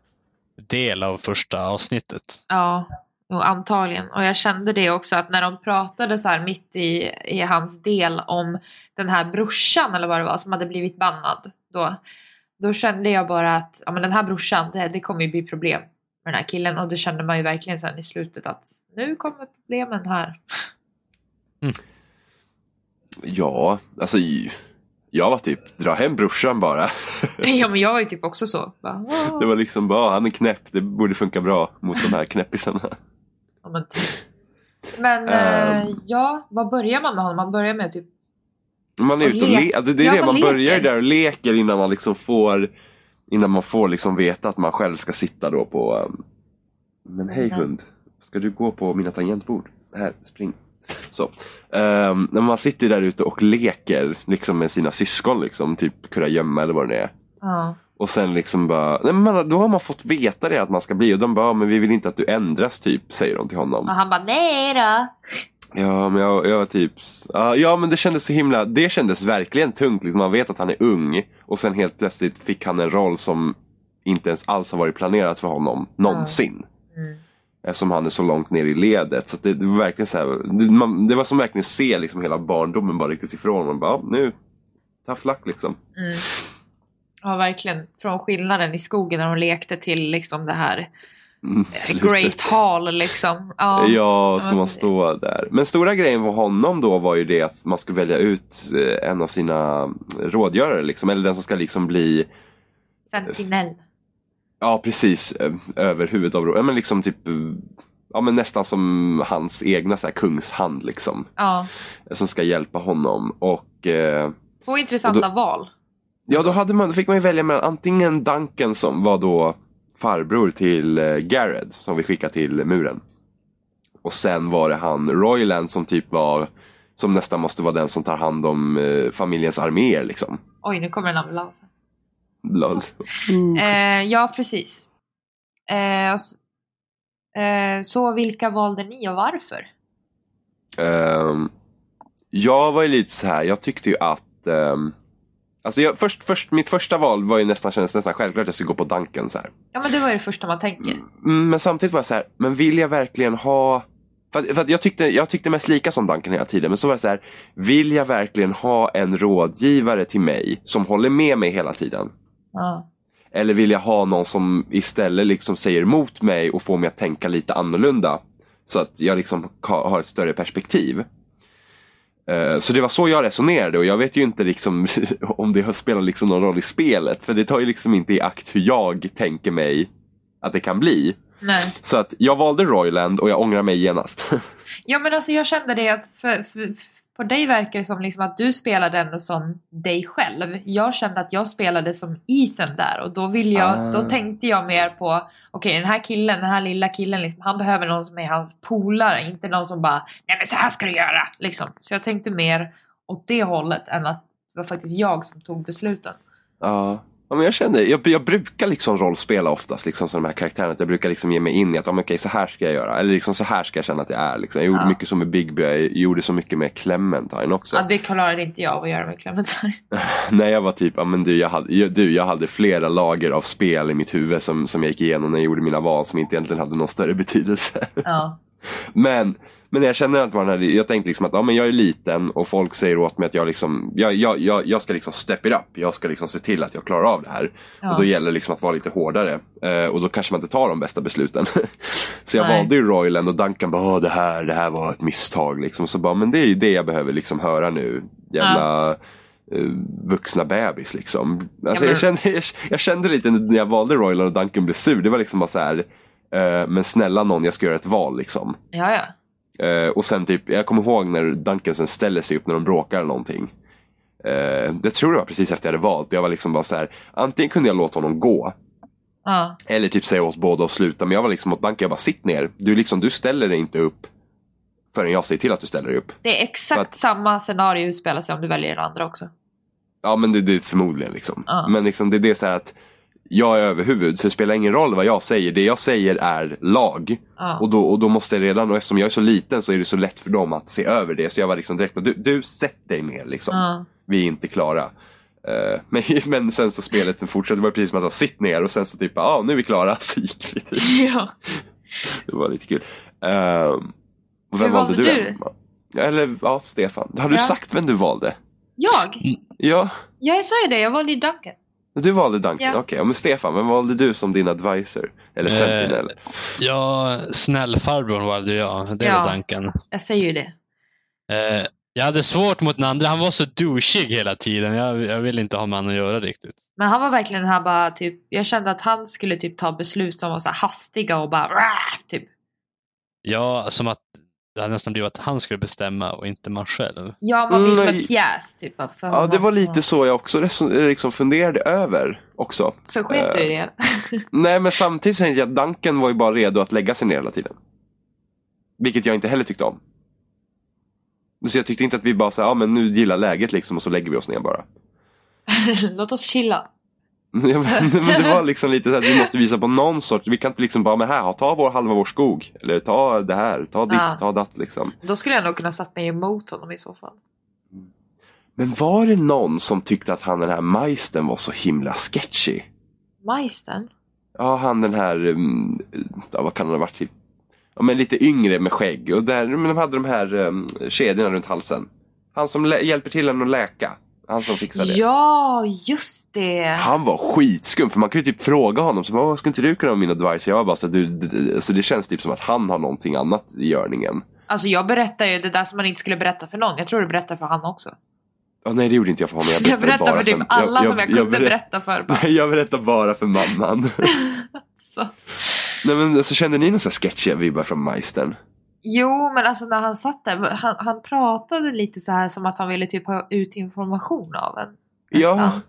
del av första avsnittet. Ja, jo, antagligen. Och jag kände det också att när de pratade så här mitt i, i hans del om den här brorsan eller vad det var som hade blivit bannad då. Då kände jag bara att ja, men den här brorsan, det, det kommer ju bli problem med den här killen. Och det kände man ju verkligen sen i slutet att nu kommer problemen här. Ja, alltså jag var typ, dra hem brorsan bara. <laughs> ja men jag var ju typ också så. Bara. Det var liksom bara, han är knäpp, det borde funka bra mot de här knäppisarna. Ja, men, typ. men eh, Ehm. ja, vad börjar man med honom? Man börjar med typ Man är ute och lek- le- alltså det är Ja, det, man man börjar leker. där och leker innan man liksom får Innan man får liksom veta att man själv ska sitta då på um, Men hej Mm. hund, ska du gå på mina tangentbord? Här, spring. Så. Ehm, när man sitter där ute och leker liksom med sina syskon liksom, typ kurragömma eller vad det är. ja. Och sen liksom bara, nej men då har man fått veta det att man ska bli och de bara, men vi vill inte att du ändras typ, säger de till honom. Och han bara nej då. Ja, men jag, jag var typ... Ja, ja, men det kändes så himla... Det kändes verkligen tungt. Liksom. Man vet att han är ung och sen helt plötsligt fick han en roll som inte ens alls har varit planerat för honom någonsin. Mm. Eftersom han är så långt ner i ledet. Så det, det var verkligen så här, det, man, det var som verkligen se liksom hela barndomen bara riktigt ifrån. Man bara, nu, tough luck liksom. Mm. Ja, verkligen. Från skillnaden i skogen när de lekte till liksom det här Mm, eh. Great Hall liksom. Ja. Ja, ska man stå där. Men stora grejen för honom då var ju det att man skulle välja ut eh, en av sina rådgörare. Liksom, eller den som ska liksom bli Sentinell. Ja, precis. eh, Över huvudavrådet. Ja, men liksom typ eh, Ja men nästan som hans egna så här, kungshand liksom. Ja. Som ska hjälpa honom. Och eh, Två intressanta Och val. ja då, hade man, då fick man ju välja mellan antingen Duncan som var då farbror till eh, Garrett som vi skickade till muren. Och sen var det han Royland som typ var som nästan måste vara den som tar hand om eh, familjens arméer liksom. Oj, nu kommer en ambulans. Lol. Eh, ja, precis. Eh, eh, så vilka valde ni och varför? Ehm, jag var ju lite så här, jag tyckte ju att ehm, Alltså jag, först, först, mitt första val var ju nästan, kändes nästan självklart att jag skulle gå på Duncan så här. Ja, men det var ju det första man tänker. Mm, Men samtidigt var jag så här, men vill jag verkligen ha för att, för att jag, tyckte, jag tyckte mest lika som Duncan hela tiden, men så var det så här, vill jag verkligen ha en rådgivare till mig som håller med mig hela tiden? Ja. Eller vill jag ha någon som istället liksom säger emot mig och får mig att tänka lite annorlunda? Så att jag liksom har ett större perspektiv. Eh, Så det var så jag resonerade och jag vet ju inte liksom <laughs> om det har spelat liksom någon roll i spelet. För det tar ju liksom inte i akt hur jag tänker mig att det kan bli. Nej. Så att jag valde Royland och jag ångrar mig genast. <laughs> Ja men alltså jag kände det att för, för, på dig verkar det som liksom att du spelade ändå som dig själv. Jag kände att jag spelade som Ethan där och då vill jag, Ah. då tänkte jag mer på okej den här killen, den här lilla killen liksom, han behöver någon som är hans polare, inte någon som bara nej men så här ska du göra liksom. Så jag tänkte mer åt det hållet än att det var faktiskt jag som tog besluten. Ja. Ja, men jag känner, jag, jag brukar liksom rollspela oftast liksom som de här karaktärerna. Att jag brukar liksom ge mig in i att, men okej, så här ska jag göra. Eller liksom så här ska jag känna att jag är. Liksom. Jag gjorde Ja. mycket så med Bigby, jag gjorde så mycket med Clementine också. Ja, det klarade inte jag av att göra med Clementine. <laughs> När jag var typ, ja men du jag, hade, jag- du, jag hade flera lager av spel i mitt huvud som, som jag gick igenom när jag gjorde mina val som inte egentligen hade någon större betydelse. Ja. <laughs> Men, men jag känner att man hade, jag tänkte liksom att ja, men jag är liten och folk säger åt mig att jag, liksom, jag, jag, jag, jag ska liksom step it up. Jag ska liksom se till att jag klarar av det här. Ja. Och då gäller det liksom att vara lite hårdare. Eh, och då kanske man inte tar de bästa besluten. <laughs> så jag Nej. valde ju Royland och Duncan bara, "Åh, det här, det här var ett misstag. Liksom. Så bara, men det är ju det jag behöver liksom höra nu. Jävla eh, vuxna bebis liksom. Alltså, Ja, jag, kände, jag, jag kände lite när jag valde Royland och Duncan blev sur. Det var liksom bara så här, eh, men snälla någon, jag ska göra ett val liksom. ja, ja. Eh, och sen typ, jag kommer ihåg när Duncan sen ställer sig upp när de bråkar eller någonting. Eh, det tror jag var precis efter jag hade valt. Jag var liksom bara så här, antingen kunde jag låta honom gå. ja. Eller typ säga åt båda att sluta. Men jag var liksom åt Duncan, jag bara sitt ner. Du, liksom, du ställer dig inte upp förrän jag säger till att du ställer dig upp. Det är exakt att- samma scenario utspelar sig om du väljer den andra också. Ja men det, det är förmodligen liksom. Ja. Men liksom, det, det är så att jag är överhuvud så det spelar ingen roll vad jag säger. Det jag säger är lag. Ja. Och då, och då måste jag redan, och eftersom jag är så liten så är det så lätt för dem att se över det. Så jag var liksom direkt du, du sätt dig ner liksom. Ja. Vi är inte klara. Eh, men, <laughs> men sen så spelet fortsatte, det var precis som att jag sitt ner och sen så typ, ja ah, nu är vi klara. <laughs> Så gick vi typ. ja. Det var lite kul. Um, vem Hur valde valde du? du? Eller ja, Stefan. Har du Ja. sagt vem du valde? Jag? Ja, Ja, jag sa ju det. Jag valde ju Duncan. Du valde Duncan. Ja. Okej, ja, men Stefan, vem valde du som din advisor? Eller Eh, sentinel? Ja, snällfarbrorn valde jag. Det Ja. var Duncan. Jag säger ju det. Eh, jag hade svårt mot den andra. Han var så douchig hela tiden. Jag, jag ville inte ha med honom att göra riktigt. Men han var verkligen den här bara typ. Jag kände att han skulle typ ta beslut som var så hastiga och bara "Rah!" typ. Ja, som att det hade nästan blivit att han skulle bestämma och inte man själv. Ja, man blir som Mm, en pjäs typ. För Ja, det var lite så jag också reson- liksom funderade över också. Så sket du i det. <laughs> Nej, men samtidigt tänkte jag att Duncan var ju bara redo att lägga sig ner hela tiden. Vilket jag inte heller tyckte om. Så jag tyckte inte att vi bara sa, ja men nu gillar läget liksom och så lägger vi oss ner bara. <laughs> Låt oss chilla. <laughs> Ja, men, men det var liksom lite så att vi måste visa på någon sorts, vi kan inte liksom bara, men här, ta vår halva vår skog. Eller ta det här, ta ditt, Ja. ta datt liksom. Då skulle jag nog kunna satt mig emot honom i så fall. Men var det någon som tyckte att han den här majsten var så himla sketchy? Majsten? Ja, han den här, mm, ja, vad kan han ha varit? Typ, ja, men lite yngre med skägg. Och där, men de hade de här um, kedjorna runt halsen. Han som hjälper till en att läka. Han som fixar det. Ja, just det. Han var skitskum, för man kan ju typ fråga honom, så, bara, "Åh, ska inte du kunna vara min advice? Jag var bara så, att du, d- d- så det känns typ som att han har någonting annat i görningen. Alltså jag berättar ju det där som man inte skulle berätta för någon. Jag tror du berättar för han också. Ja, nej, det gjorde inte jag för honom. Jag Jag berättade bara för typ alla som jag kunde berätt- berätta för. Bara. Nej, jag berättar bara för mamman. <laughs> Så. nej, men alltså, kände ni några sketchiga vibbar från Majsten? Jo, men alltså när han satt där, han, han pratade lite så här som att han ville typ ha ut information av en. Ja. nästan.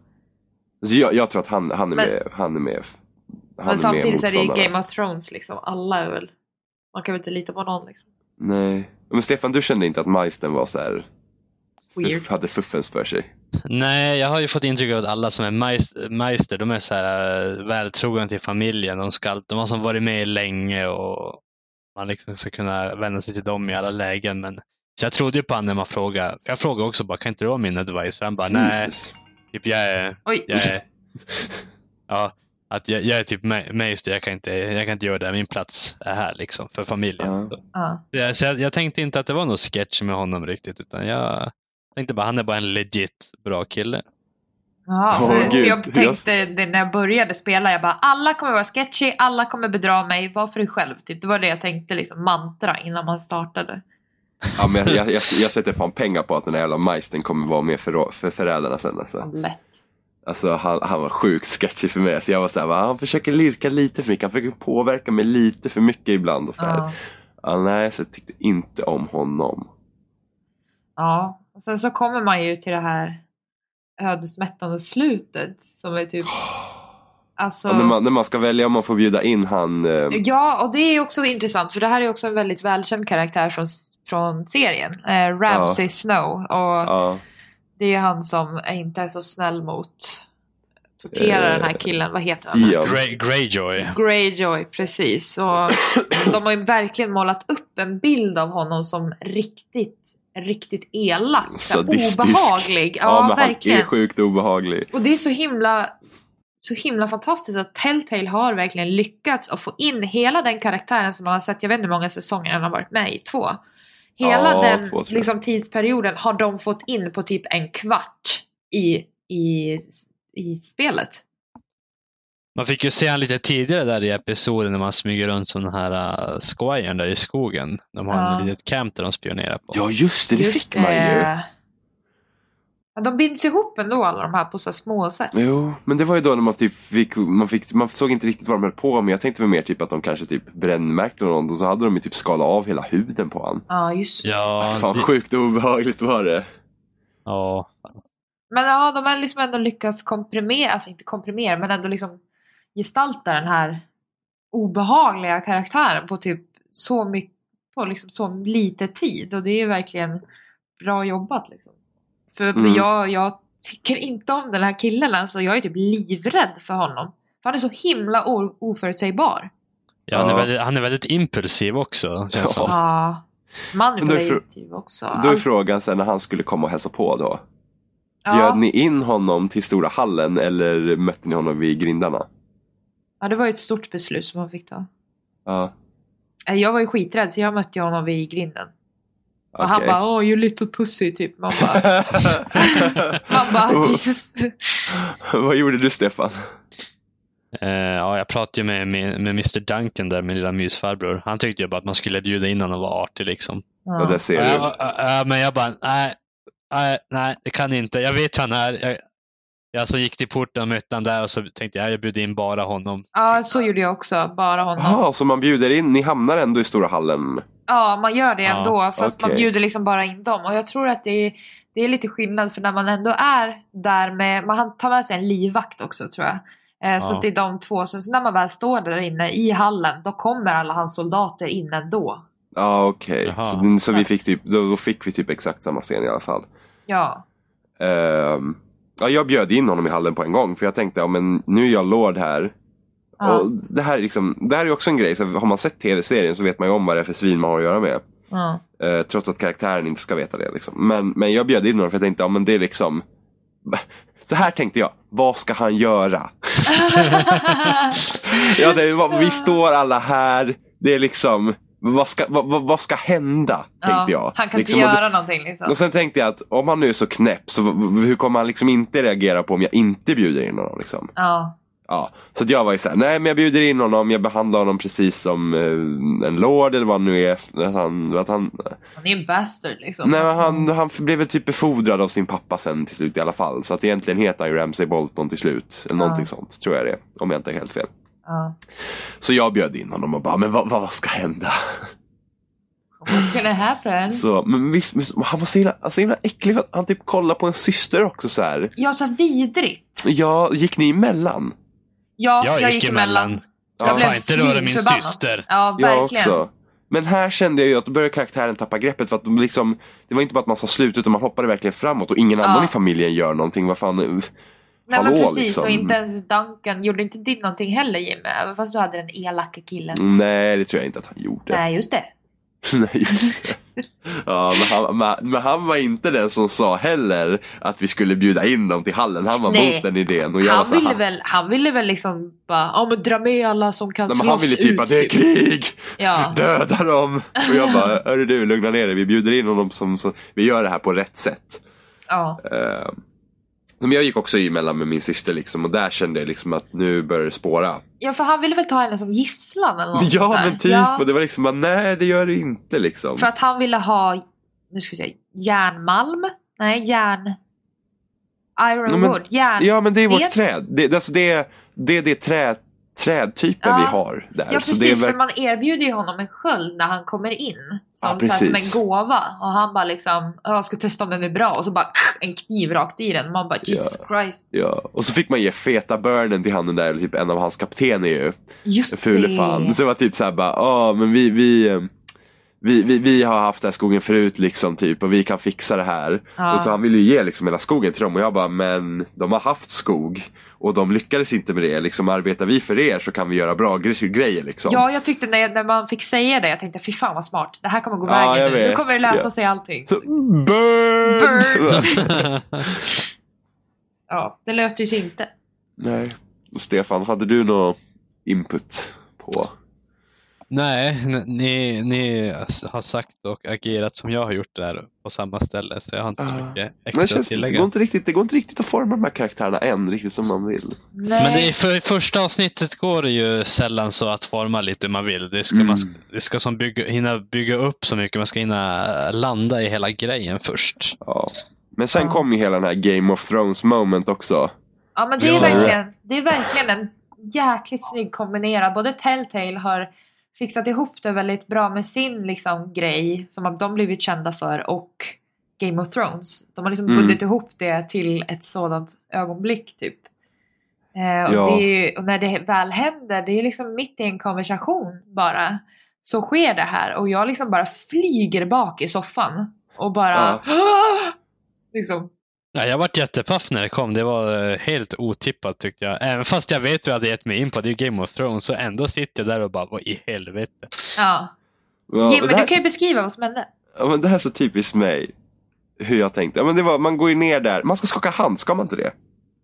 Alltså, jag, jag tror att han, han är Men- med. Han är med. Han Men samtidigt så är det ju. Game of Thrones liksom. Alla är väl... Man kan väl inte lita på någon liksom. Nej. Men Stefan, du kände inte att Majsten var så här, Weird. hade fuffens för sig? Nej, jag har ju fått intryck av att alla som är majs- meister, de är så här äh, vältrogna till familjen. De, ska, de har som varit med länge och man liksom ska kunna vända sig till dem i alla lägen. Men, så jag trodde ju på honom när man frågade. Jag frågade också bara, kan inte du vara min advisor? Han bara, nej, typ, jag är, Oj! jag är, ja, att jag, jag är typ me- meister, jag kan, inte, jag kan inte göra det. Min plats är här liksom, för familjen. Så- Ja. så jag, så jag, jag tänkte inte att det var någon sketch med honom riktigt, utan jag tänkte bara, han är bara en legit bra kille. Ja, Åh, för, jag tänkte det när jag började spela, jag bara alla kommer vara sketchy, alla kommer bedra mig, var för dig själv. Typ. Det var det jag tänkte liksom mantra innan man startade. Ja, men jag, jag, jag, jag sätter fan pengar på att den här jävla majsten kommer vara med för, för förrädarna sen. Alltså. Lätt. Alltså han, han var sjukt sketchy för mig. Så jag var såhär, han försöker lirka lite för mycket. Han försöker påverka mig lite för mycket ibland. Och så här. Ja. Ja, nej, så jag tyckte inte om honom. ja, och sen så kommer man ju till det här ödesmättande slutet som är typ <gasps> Alltså, Ja, när, man, när man ska välja om man får bjuda in han... Eh, Ja, och det är också intressant för det här är också en väldigt välkänd karaktär från, från serien. Eh, Ramsay Snow. Och ja, det är han som inte är så snäll mot torterar Eh, den här killen. Vad heter han? Grey, Greyjoy. Greyjoy, precis. Och <coughs> de har ju verkligen målat upp en bild av honom som riktigt, riktigt elak. Sadistisk. Obehaglig. Ja, Ja, men verkligen. han är sjukt obehaglig. Och det är så himla så himla fantastiskt att Telltale har verkligen lyckats att få in hela den karaktären som man har sett, jag vet inte hur många säsonger han har varit med i, två. Hela Ja, den två, liksom, tidsperioden har de fått in på typ en kvart i, i, i spelet. Man fick ju se han lite tidigare där i episoden när man smyger runt som den här uh, squire där i skogen. De har Ja. en litet camp där de spionerar på. Ja just det, det Just fick man ju. det. Ja, de binds ihop ändå alla de här på så här små sätt. Jo, men det var ju då när man typ fick, man fick, man såg inte riktigt vad de höll på med. Jag tänkte väl mer typ att de kanske typ brännmärkte någon och så hade de ju typ skalat av hela huden på han. Ja, just det. Ja, Fan det, sjukt obehagligt var det. ja, Men ja, de har liksom ändå lyckats komprimera, alltså inte komprimera, men ändå liksom gestalta den här obehagliga karaktären på typ så mycket, på liksom så lite tid. Och det är ju verkligen bra jobbat liksom. För Mm. jag, jag tycker inte om den här killen alltså. Jag är typ livrädd för honom. För han är så himla oförutsägbar. ja, han, är Ja. väldigt, han är väldigt impulsiv också. Känns som. Ja. Manipulativ också. Då är frågan sen när han skulle komma och hälsa på då. ja. Bjöd ni in honom till stora hallen eller mötte ni honom vid grindarna? Ja, det var ju ett stort beslut som han fick ta. Ja, Jag var ju skiträdd så jag mötte honom vid grinden. Och han okej. bara oh you little pussy typ. Man bara, <laughs> man bara Och- Jesus. Vad gjorde du Stefan? Eh, ja, jag pratade ju med, med, med Mr Duncan där, min lilla mysfarbror. Han tyckte ju bara att man skulle bjuda in honom och vara artig liksom. Ja, där ser Ja, du. ja, ja, men jag bara, nej, nej, nej, det kan inte. Jag vet hur han är. Jag, jag så gick till porten och mötte honom där och så tänkte jag, jag bjuder in bara honom. Ja, så gjorde jag också. Bara honom. Jaha, så man bjuder in, ni hamnar ändå i stora hallen? Ja, man gör det Ja, ändå. fast man okej. bjuder liksom bara in dem. Och jag tror att det är, det är lite skillnad för när man ändå är där med, man tar med sig en livvakt också tror jag. Eh, Så Ja. att det är de två. Sen så när man väl står där inne i hallen, då kommer alla hans soldater in ändå. Ja okej, Jaha. så, så vi fick typ, då, då fick vi typ exakt samma scen i alla fall. Ja. Ehm, ja, jag bjöd in honom i hallen på en gång för jag tänkte, ja, men nu är jag lord här. Ja. Och det här är liksom, det här är också en grej, så har man sett tv-serien så vet man ju om vad det är för svin man har att göra med. ja. Eh, trots att karaktären inte ska veta det. Liksom. Men, men jag bjöd in honom för jag tänkte, ja men det är liksom <laughs> Så här tänkte jag, vad ska han göra? <laughs> <laughs> ja, det, vi står alla här, det är liksom vad ska, vad, vad- ska hända? Tänkte jag. Han kan liksom, inte och göra någonting liksom. Och sen tänkte jag att om han nu är så knäpp så hur kommer han liksom inte reagera på om jag inte bjuder in honom? Liksom? Ja. Ja, så jag var ju såhär, nej men jag bjuder in honom, jag behandlar honom precis som eh, en lord eller vad han nu är. Att han, att han, Han är en bastard liksom. nej men han, han blev väl typ befordrad av sin pappa sen till slut i alla fall. Så att egentligen heter han ju Ramsay Bolton till slut. Eller Ja. någonting sånt, tror jag det. Om jag inte är helt fel. Ja. Så jag bjöd in honom och bara, men vad, vad ska hända? What's gonna happen? Så, men visst, visst, han var så himla, alltså, himla äcklig för att han typ kollade på en syster också så här. Ja, så vidrigt. Ja, gick ni emellan? Ja, jag, gick emellan. Ja, Jag blev röra min svinförbannad. syster. Ja, Jag verkligen. också. Men här kände jag ju att då började karaktären tappa greppet för att de liksom, det var inte bara att man sa slut utan man hoppade verkligen framåt och ingen Ja. annan i familjen gör någonting. Vad fan, Nej men hallå, precis, liksom. och inte ens Duncan gjorde inte din någonting heller Jimmy. Även fast du hade den elaka killen. nej det tror jag inte att han gjorde. Nej, just det. <laughs> Nej, just det. Ja, men han, men, men han var inte den som sa heller att vi skulle bjuda in dem till hallen. Han var Nej. mot den idén. Och jag Han här, ville, väl, han ville väl liksom bara, ja men dra med alla som kan Nej, men slåss han ville typ att det är krig! Ja. Döda dem! Och jag bara, hörru du, lugna ner dig. Vi bjuder in honom som, som vi gör det här på rätt sätt. ja. Eh, Men jag gick också emellan med min syster liksom och där kände jag liksom att nu börjar det spåra. Ja, för han ville väl ta henne som gisslan eller något Ja men typ Ja, och det var liksom bara, nej det gör det inte liksom. För att han ville ha, nu ska vi se, järnmalm? Nej, järn... Iron Ja, järn... Ja men det är vårt Vet- träd. Det, alltså, det, är, det är det trä, trädtypen Ja. vi har där. Ja Så det är precis, verk- för man erbjuder ju honom en sköld när han kommer in. Som, Ja, som precis. en gåva. Och han bara liksom, "Ja, jag ska testa om den är bra. Och så bara en kniv rakt i den. Man bara Jesus Christ. Ja, och så fick man ge feta burnen till han den där, typ en av hans kaptener ju. Just Fule det. fan. Så det var typ såhär bara, ja men vi, vi, eh, vi, vi, vi har haft den här skogen förut liksom typ och vi kan fixa det här. Ja. Och så han ville ju ge liksom hela skogen till dem och jag bara, men de har haft skog och de lyckades inte med det. Liksom arbetar vi för er så kan vi göra bra gre- grejer liksom. Ja, jag tyckte när, när man fick säga det, jag tänkte fy fan vad smart. Det här kommer gå Ja, vägen nu. Nu kommer det lösa Ja. sig allting. Burn! Burn! <laughs> Ja, det löste ju sig inte. Nej. Stefan, hade du någon input på? Nej, ni, ni har sagt och agerat som jag har gjort där på samma ställe. Så jag har inte Ah. mycket det, extra att känns, det, tillägga. går inte riktigt, det går inte riktigt att forma de här karaktärerna än riktigt som man vill. Nej. Men det för, i första avsnittet går det ju sällan så att forma lite hur man vill. Det ska, Mm. man, det ska som bygga, hinna bygga upp så mycket. Man ska hinna landa i hela grejen först. Ja. Men sen Ja. kom ju hela den här Game of Thrones moment också. Ja men det är, Ja. verkligen, det är verkligen en jäkligt snygg kombinerad. Både Telltale har fixat ihop det väldigt bra med sin liksom, grej som de blivit kända för och Game of Thrones. De har liksom Mm. bundit ihop det till ett sådant ögonblick typ. Eh, och, Ja. ju, och när det väl händer, det är liksom mitt i en konversation bara. Så sker det här och jag liksom bara flyger bak i soffan. Och bara... <gasps> liksom, Ja, jag varit jättepaff när det kom. Det var eh, helt otippat tyckte jag. Även fast jag vet vad jag hade gett mig in på. Det är ju Game of Thrones. Så ändå sitter jag där och bara, vad i helvete. ja. Ja, Jimmy, det, du kan ju beskriva vad som hände. ja, men det här är så typiskt mig. Hur jag tänkte. Ja, men det var, man går ju ner där. Man ska skaka hand, ska man inte det?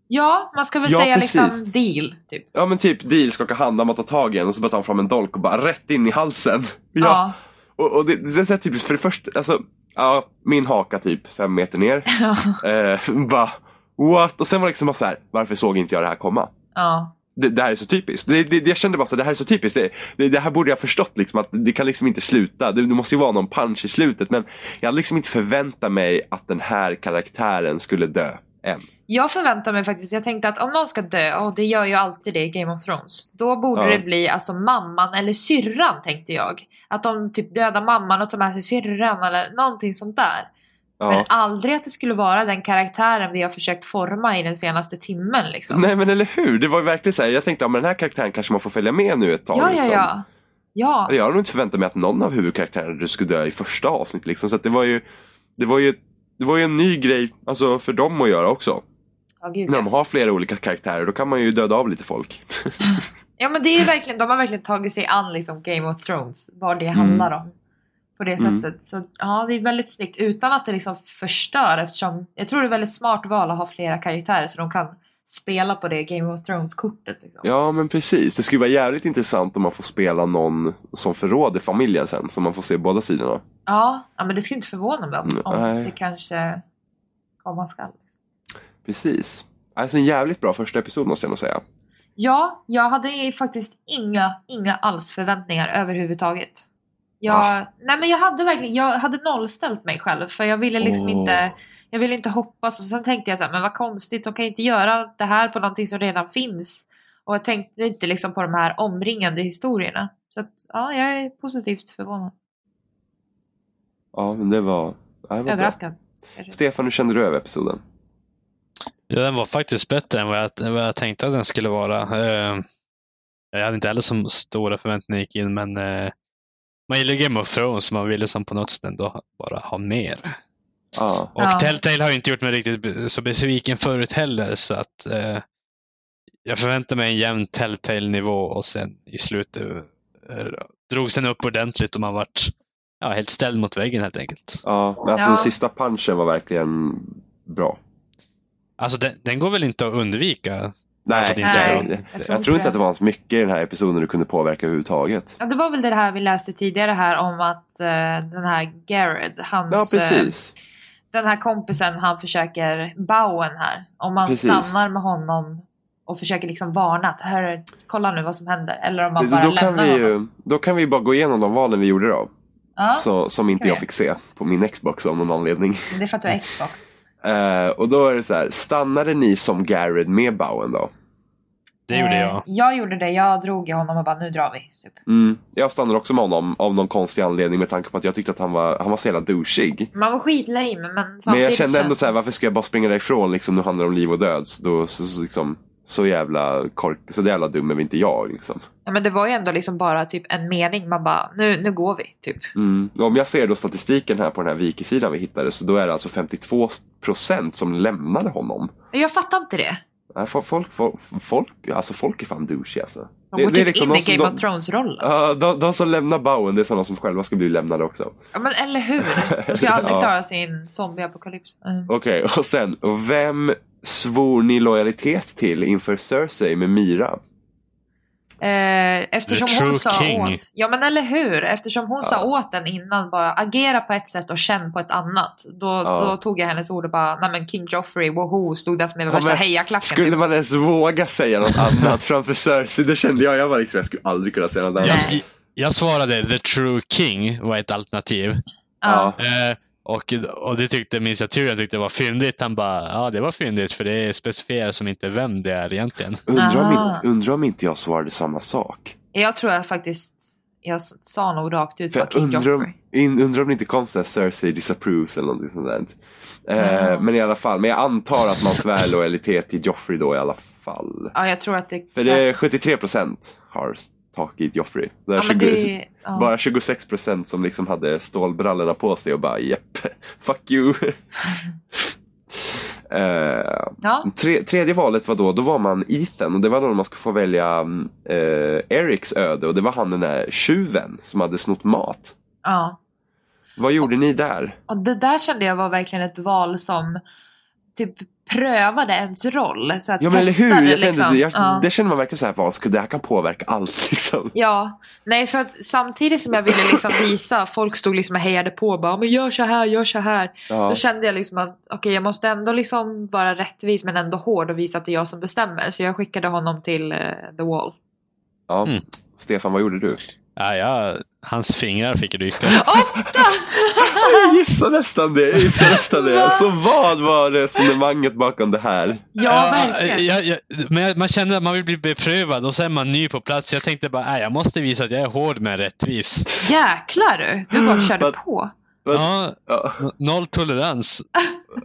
Ja, man ska väl Ja, säga precis. liksom deal. Typ. Ja men typ deal, skaka hand, man tar tag i en och så bara tar han fram en dolk och bara rätt in i halsen. <laughs> Ja. Och, och det, det är så typiskt, för det första, alltså, ja, min haka typ fem meter ner. <laughs> Ja. Eh, bara, what? Och sen var det liksom bara så här, varför såg inte jag det här komma? ja. Det, det här är så typiskt. Det, det, jag kände bara så det här är så typiskt. Det, det, här borde jag förstått liksom att det kan liksom inte sluta. Det, det måste ju vara någon punch i slutet. Men jag hade liksom inte förväntat mig att den här karaktären skulle dö än. Jag förväntar mig faktiskt, jag tänkte att om någon ska dö, och det gör ju alltid det i Game of Thrones, då borde Ja. det bli alltså mamman eller syrran tänkte jag. Att de typ dödar mamman och tar med sig syrran eller någonting sånt där. Men Ja. aldrig att det skulle vara den karaktären vi har försökt forma i den senaste timmen liksom. Nej men eller hur, det var ju verkligen så här. Jag tänkte, ja men den här karaktären kanske man får följa med nu ett tag. ja, ja, liksom. ja. Ja, Jag hade nog inte förväntat mig att någon av huvudkaraktärerna skulle dö i första avsnittet. Liksom. Så att det var ju det var ju, det var ju en ny grej alltså, för dem att göra också. Ja, gud, När de har flera olika karaktärer då kan man ju döda av lite folk. <laughs> ja men det är verkligen, de har verkligen tagit sig an liksom Game of Thrones, vad det Mm. handlar om. På det Mm. sättet. Så ja, det är väldigt snyggt utan att det liksom förstör eftersom jag tror det är väldigt smart val att ha flera karaktärer så de kan spela på det Game of Thrones-kortet. Liksom. Ja men precis, det skulle vara jävligt intressant om man får spela någon som förråder familjen sen. Så man får se båda sidorna. Ja, ja, men det skulle inte förvåna mig om, om det kanske komma skall. Precis. Alltså en jävligt bra första episod måste jag nog säga. Ja, jag hade ju faktiskt inga, inga alls förväntningar överhuvudtaget. Jag, Ah. nej men jag hade verkligen, jag hade nollställt mig själv för jag ville liksom Åh. inte Jag ville inte hoppas och sen tänkte jag så här, men vad konstigt, de kan inte göra det här på någonting som redan finns. Och jag tänkte inte liksom på de här omringande historierna. Så att, ja, jag är positivt förvånad. Ja men det var, det var. Överraskad. Stefan, hur kände du över episoden? Ja, den var faktiskt bättre än vad jag, vad jag tänkte att den skulle vara. Eh, Jag hade inte heller så stora förväntningar gick in, men eh, man gillar Game of Thrones, man ville som på något sätt ändå bara ha mer. Ja. Och Ja. Telltale har ju inte gjort mig riktigt så besviken förut heller, så att eh, jag förväntar mig en jämn Telltale-nivå och sen i slutet drogs den upp ordentligt och man vart ja, helt ställd mot väggen helt enkelt. Ja, men alltså Ja. den sista punchen var verkligen bra. Alltså den, den går väl inte att undvika? Nej, det jag, inte är- jag, jag tror inte att det fanns mycket i den här episoden du kunde påverka överhuvudtaget. Ja, det var väl det här vi läste tidigare här om att eh, den här Garrett, hans... Ja, eh, precis. den här kompisen han försöker, Bowen här, om man Precis. stannar med honom och försöker liksom varna att hör, kolla nu vad som händer. Eller om man Så bara då, kan lämnar vi, honom. då kan vi bara gå igenom de valen vi gjorde då. Ja, Så, som inte jag fick se på min Xbox av någon anledning. det är för att du har Xbox. Eh, och då är det så här, stannade ni som Garrett med Bowen då? Det gjorde Eh, jag. Jag gjorde det, jag drog i honom och bara nu drar vi. Typ. Mm, jag stannade också med honom av någon konstig anledning med tanke på att jag tyckte att han var, han var så jävla douchig. Man var skitlame men Men jag kände ändå så här, varför ska jag bara springa därifrån liksom, nu handlar det om liv och död. Så, då, så, så, liksom, så jävla kork, så jävla dum är inte jag liksom. Ja, men det var ju ändå liksom bara typ en mening. Man bara, nu, nu går vi. Typ. Mm. Om jag ser då statistiken här på den här wikisidan vi hittade så då är det alltså 52% som lämnade honom. Jag fattar inte det. Folk, folk, folk, alltså folk är fan douchey alltså. De går typ in de i Game of Thrones-rollen. Ja, de, de som lämnar Bowen det är sådana som själva ska bli lämnade också. Ja, men eller hur? De skulle aldrig <laughs> klara sin zombieapokalyps. Mm. Okej, och sen, vem svor ni lojalitet till inför Cersei med Myra? Eh, eftersom hon sa king. åt... Ja men eller hur? Eftersom hon Ja. sa åt den innan bara agera på ett sätt och känn på ett annat. Då, Ja. då tog jag hennes ord och bara, nej men King Joffrey, woho, stod där som en Ja, värsta hejaklacken. Skulle typ. man ens våga säga något annat framför Cersei? Det kände jag, jag var liksom, jag skulle aldrig kunna säga något annat. Nej. Jag, jag svarade The True King var ett alternativ. Ja. Eh, och, och det tyckte minns jag Tyrion tyckte var fyndigt. Han bara, ja det var fyndigt för det specificerar som inte vem det är egentligen. Undrar om, undrar om inte jag svarade samma sak. Jag tror jag faktiskt, jag sa nog rakt ut vad undrar Joffrey. om, in, undrar om det inte kom så här Cersei disapproves eller någonting sånt där. Eh, Ja. Men i alla fall, men jag antar att man svär lojalitet till Joffrey då i alla fall. Ja jag tror att det... För det är 73% har tagit Joffrey. Ja, men 20, det ja. Bara 26% som liksom hade stålbrallorna på sig och bara japp, <laughs> fuck you. <laughs> Eh, ja. tre, tredje valet var då, då var man Ethan och det var då man skulle få välja mm, eh, Erics öde och det var han den där tjuven som hade snott mat. ja. Vad gjorde ni där? Och det där kände jag var verkligen ett val som typ prövade ens roll. Så att Ja men eller hur, jag kände, liksom. jag, ja. det känner man verkligen så här, vad ska det här kan påverka allt <laughs> liksom. Ja, nej för att samtidigt som jag ville liksom visa, folk stod liksom och hejade på och bara men gör så här, gör så här. Ja. Då kände jag liksom att okej jag måste ändå liksom vara rättvis men ändå hård och visa att det är jag som bestämmer. Så jag skickade honom till eh, The Wall. Ja. Mm. Stefan, vad gjorde du? Ja, ja, hans fingrar fick ryka. Ofta! Jag gissar nästan det, jag gissar nästan det. Så vad var resonemanget bakom det här? ja, verkligen. ja, ja, men man känner att man vill bli beprövad och så är man ny på plats. Jag tänkte bara, nej, jag måste visa att jag är hård men rättvis. Jäklar du, du bara körde Vad- på. Vad- Ja, Ja, noll tolerans.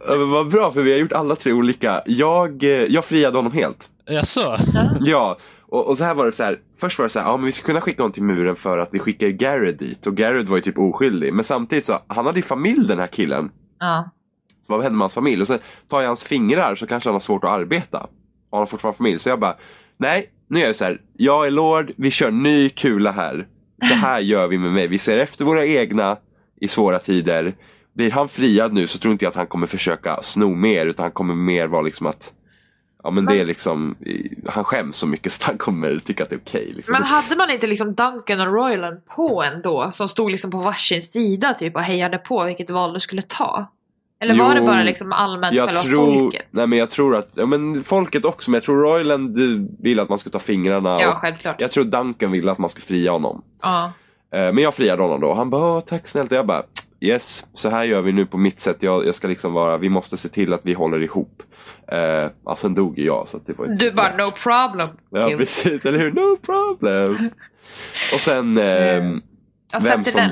men vad bra för vi har gjort alla tre olika. Jag, eh, jag friade honom helt. Jaså? Ja, och, och så här var det så här. Först var det så här, ja men vi ska kunna skicka honom till muren för att vi skickar Garrett dit. Och Garrett var ju typ oskyldig. Men samtidigt så, han hade ju familj den här killen. Ja. Så vad hände med hans familj? Och sen tar jag hans fingrar så kanske han har svårt att arbeta. Och han har fortfarande familj. Så jag bara, nej, nu är jag så här. Jag är Lord, vi kör ny kula här. Så här <laughs> gör vi med mig. Vi ser efter våra egna i svåra tider. Blir han friad nu så tror inte jag att han kommer försöka sno mer. Utan han kommer mer vara liksom att Ja men det är liksom, han skäms så mycket <laughs> så han kommer tycka att det är okej. liksom. Men hade man inte liksom Duncan och Royland på ändå? Som stod liksom på varsin sida typ och hejade på vilket val du skulle ta? Eller var Jo, det bara liksom allmänt jag själva tror, folket? nej men jag tror att, ja men folket också, men jag tror Royland eh, vill att man ska ta fingrarna. Ja, självklart. jag tror Duncan ville att man skulle fria honom. Ja. Eh, Men jag friade honom då. Han bara, "Åh, tack snällt. Och jag bara, yes, så här gör vi nu på mitt sätt. Jag, jag ska liksom vara, vi måste se till att vi håller ihop. Uh, ja, sen dog ju jag så det var Du bara no problem. Ja, Kim. precis, eller hur? No problem. <laughs> och sen, ehm, Ja, vem som-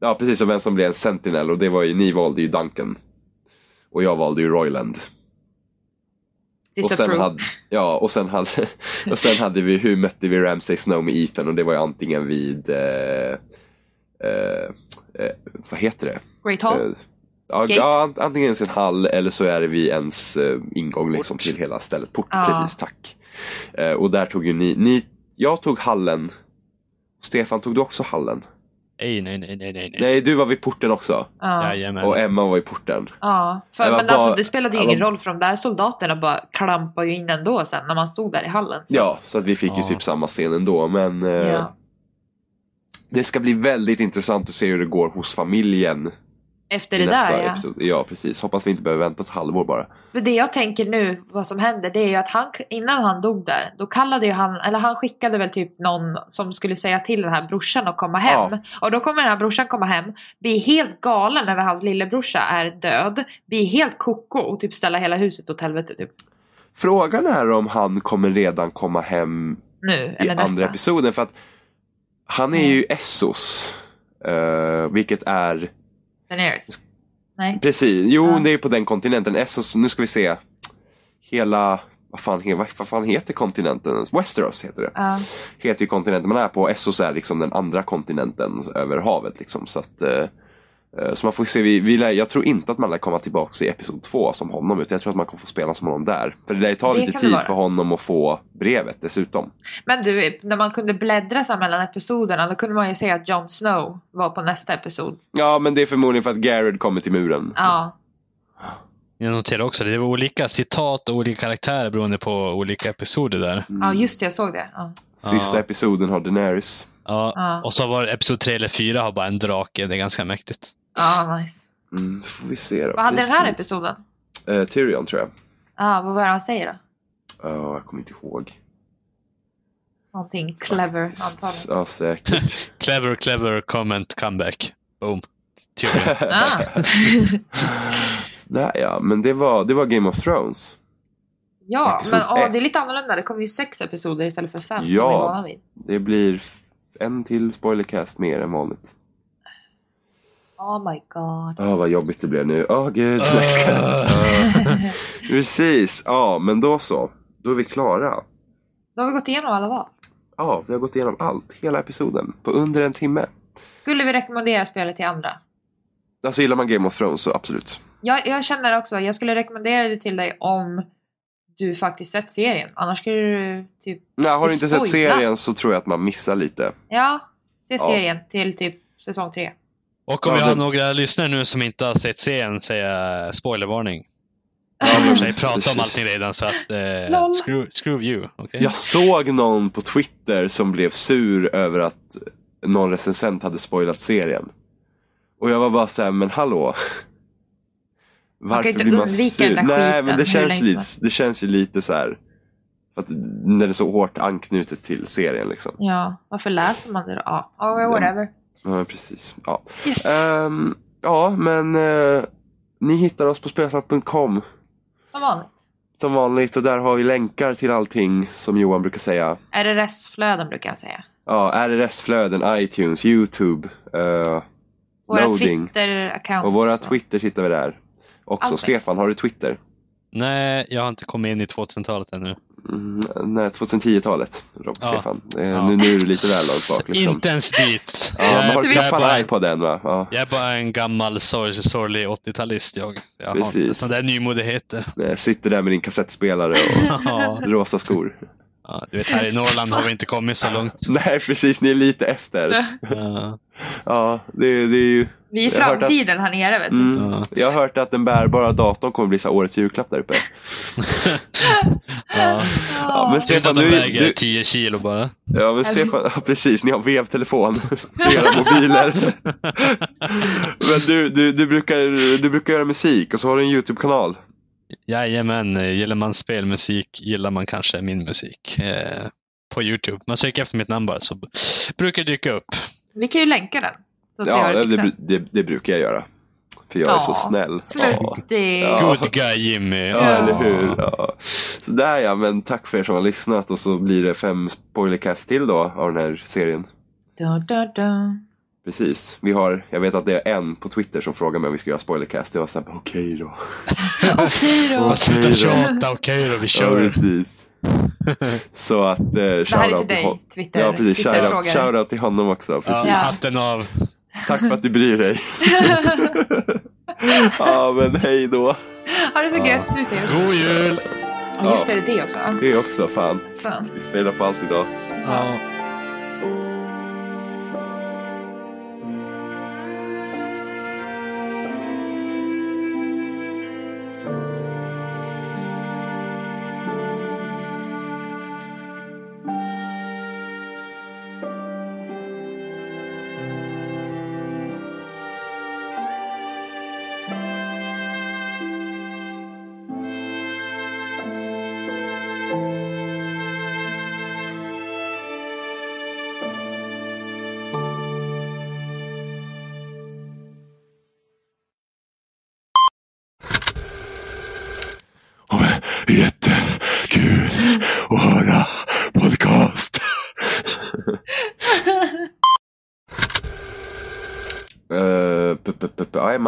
ja precis, och vem som blev en sentinel. Och det var ju, ni valde ju Duncan. Och jag valde ju Royland. Och sen, hade, ja, och, sen hade, <laughs> och sen hade vi hur mötte vi Ramsay Snow med Ethan och det var ju antingen vid eh, eh, eh, vad heter det? Great Hall. Eh, ja, ja, ant- antingen en hall eller så är det vid ens eh, ingång liksom, till hela stället. Port, Ja. precis, tack. Eh, och där tog ju ni, ni, jag tog hallen. Stefan, tog du också hallen? Nej, nej, nej, nej, nej. Nej, du var vid porten också. Ja. Jajamän. Och Emma var i porten. Ja, för, Det var men bara- alltså det spelade ju det ingen var- roll för de där soldaterna bara klampade ju in ändå sen när man stod där i hallen. Så Ja, att- så att vi fick ju Ja. typ samma scen ändå. Men eh, ja. Det ska bli väldigt intressant att se hur det går hos familjen Efter i det där ja. episod. Ja, precis. Hoppas vi inte behöver vänta ett halvår bara. För det jag tänker nu, vad som händer, det är ju att han, innan han dog där, då kallade ju han, eller han skickade väl typ någon som skulle säga till den här brorsan att komma hem. Ja. Och då kommer den här brorsan komma hem, bli helt galen över hans lillebrorsa är död, bli helt koko och typ ställa hela huset åt helvete typ. Frågan är om han kommer redan komma hem Nu, i eller andra nästa. episoden. För att han är ju Essos. eh, vilket är Daenerys. Nej. Precis, jo Ja. det är på den kontinenten. Essos, nu ska vi se. Hela, vad fan, vad, vad fan heter kontinenten? Westeros heter det. Ja. Heter ju kontinenten man är på. Essos är liksom den andra kontinenten över havet. Liksom. Så, att, eh, så man får se, vi, vi lär, jag tror inte att man lär komma tillbaka i episod två som honom. Utan jag tror att man kommer få spela som honom där. För det lär ju ta Det lite tid för honom att få brevet dessutom. Men du, när man kunde bläddra så mellan episoderna, då kunde man ju se att Jon Snow var på nästa episod. Ja men det är förmodligen för att Garrett kommer till muren. Ja. Jag noterar också det. Det var olika citat och olika karaktärer beroende på olika episoder där. Ja, just det, jag såg det. Ja. Sista Ja. episoden har Daenerys. Ja. Ja. Och så var det episod 3 eller 4 har bara en drake. Det är ganska mäktigt. Ja, nice. Mm, får vi se då. Vad hade den här episoden? Eh, Tyrion tror jag. Ja, vad var det han säger då? Ja, jag kommer inte ihåg. Någonting clever antagligen. Ja, säkert. <laughs> Clever, clever comment comeback. Boom. Tyrion. <laughs> Ah. <laughs> Nej, ja, men det var, det var Game of Thrones. ja, Episod men ett. det är lite annorlunda. Det kommer ju sex episoder istället för fem Ja. som vi är vana vid. Det blir en till spoilercast mer än vanligt. Oh my god. Åh, vad jobbigt det blev nu. Åh, gud. Nej, ska jag- Ja, Precis. Ja, men då så. Då är vi klara. Då har vi gått igenom alla val. Ja, vi har gått igenom allt. Hela episoden. På under en timme. Skulle vi rekommendera spelet till andra? Alltså gillar man Game of Thrones så absolut. Jag, jag känner också, jag skulle rekommendera det till dig om du faktiskt sett serien. Annars skulle du typ, Nej, har du inte sett Spoila. serien så tror jag att man missar lite. ja, se Ja. serien till typ säsong tre. Och om Ja, vi har det- några lyssnare nu som inte har sett serien säger jag spoilervarning. Ja, Jag men har pratat om allting redan så att eh, screw, screw you. okej? Jag såg någon på Twitter som blev sur över att någon recensent hade spoilat serien. Och jag var bara såhär, men hallå? Varför inte blir man undvika sur? Nej, skiten men det känns, lite, det känns ju lite så här. Att när det är så hårt anknutet till serien liksom. Ja, varför läser man det då? Ja, oh, whatever. Ja, precis. Ja, Yes. Ehm, ja men eh, ni hittar oss på spelsnack.com Som vanligt. som vanligt och där har vi länkar till allting som Johan brukar säga. RRS-flöden brukar jag säga. Ja, RRS-flöden, iTunes, YouTube. eh, Våra Loading. Twitter-accounts. och våra Twitter hittar vi där. Också. Allt. Stefan, har du Twitter? Nej, jag har inte kommit in i 2000-talet ännu. Mm, nej, 2010-talet. Rob, Ja. Stefan. Det, Ja. nu, nu är du lite väl långt bak. <laughs> Liksom. Inte ens dit. Ja, jag, men har jag, skaffat en iPod än va? Ja, jag är bara en gammal sorg- sorglig 80-talist jag. Jag Precis. sådana där nymodigheter. Nej, sitter där med din kassettspelare och <laughs> rosa skor. ja, du vet, här i Norrland har vi inte kommit så långt. <laughs> Nej, precis. Ni är lite efter. Ja, Ja, det, det är ju... Vi är Jag har hört att- framtiden här nere vet du. Mm. Ja. Jag har hört att den bärbara datorn kommer bli så årets julklapp där uppe. <laughs> ja. Ja, men Stefan, du, väger du, 10 kilo bara. ja, men Stefan, ja, precis, ni har vevtelefon era mobiler. <laughs> men du, du, du, brukar, du brukar göra musik och så har du en YouTube-kanal. Jajamän, gillar man spelmusik gillar man kanske min musik. Eh, på Youtube. Man söker efter mitt namn bara så brukar det dyka upp. Vi kan ju länka den. Ja, det, det, det, det, det brukar jag göra. För jag är så Ja, snäll. Slut Ja. det. Ja. Good guy Jimmy. Ja, eller hur. Ja. Så där ja, men tack för er som har lyssnat och så blir det fem spoilercast till då av den här serien. Da, da, da. Precis. Vi har, jag vet att det är en på Twitter som frågar mig om vi ska göra spoilercast. Jag var såhär, <laughs> okej då. Okej då. Okej då. Okej då, vi Ja, kör. precis. <laughs> Så att, eh, Det här är shoutout till till hon- dig, Twitter. Ja, precis. Shoutout, shoutout till honom också. Ja, Precis. Ja. hatten av. Tack för att du bryr dig. <laughs> ja, men hej då. Ha det så Ja. gött, vi ses. God jul! Ja. Just det, det är det också. Det är också fan. Fan. Vi failar på allt idag. Ja.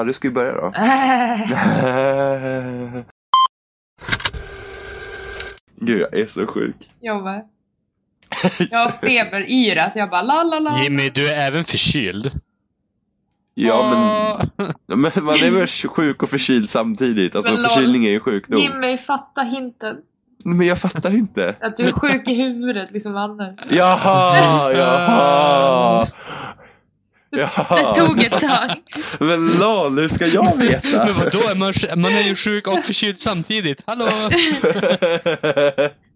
Emma, du ska ju börja då. <laughs> Gud, jag är så sjuk. jag bara. <laughs> Jag har feberyra så jag bara la la la. Jimmy, du är även förkyld. Ja, men, <laughs> men man är väl sjuk och förkyld samtidigt. Alltså Men lol. förkylning är ju sjukdom. Jimmy, fatta hinten. Men jag fattar inte. Att du är sjuk i huvudet liksom Anne. Jaha, jaha. Det tog ett tag. Men lol, hur ska jag veta? Men vadå? Är man, man är ju sjuk och förkyld samtidigt. Hallå? <laughs>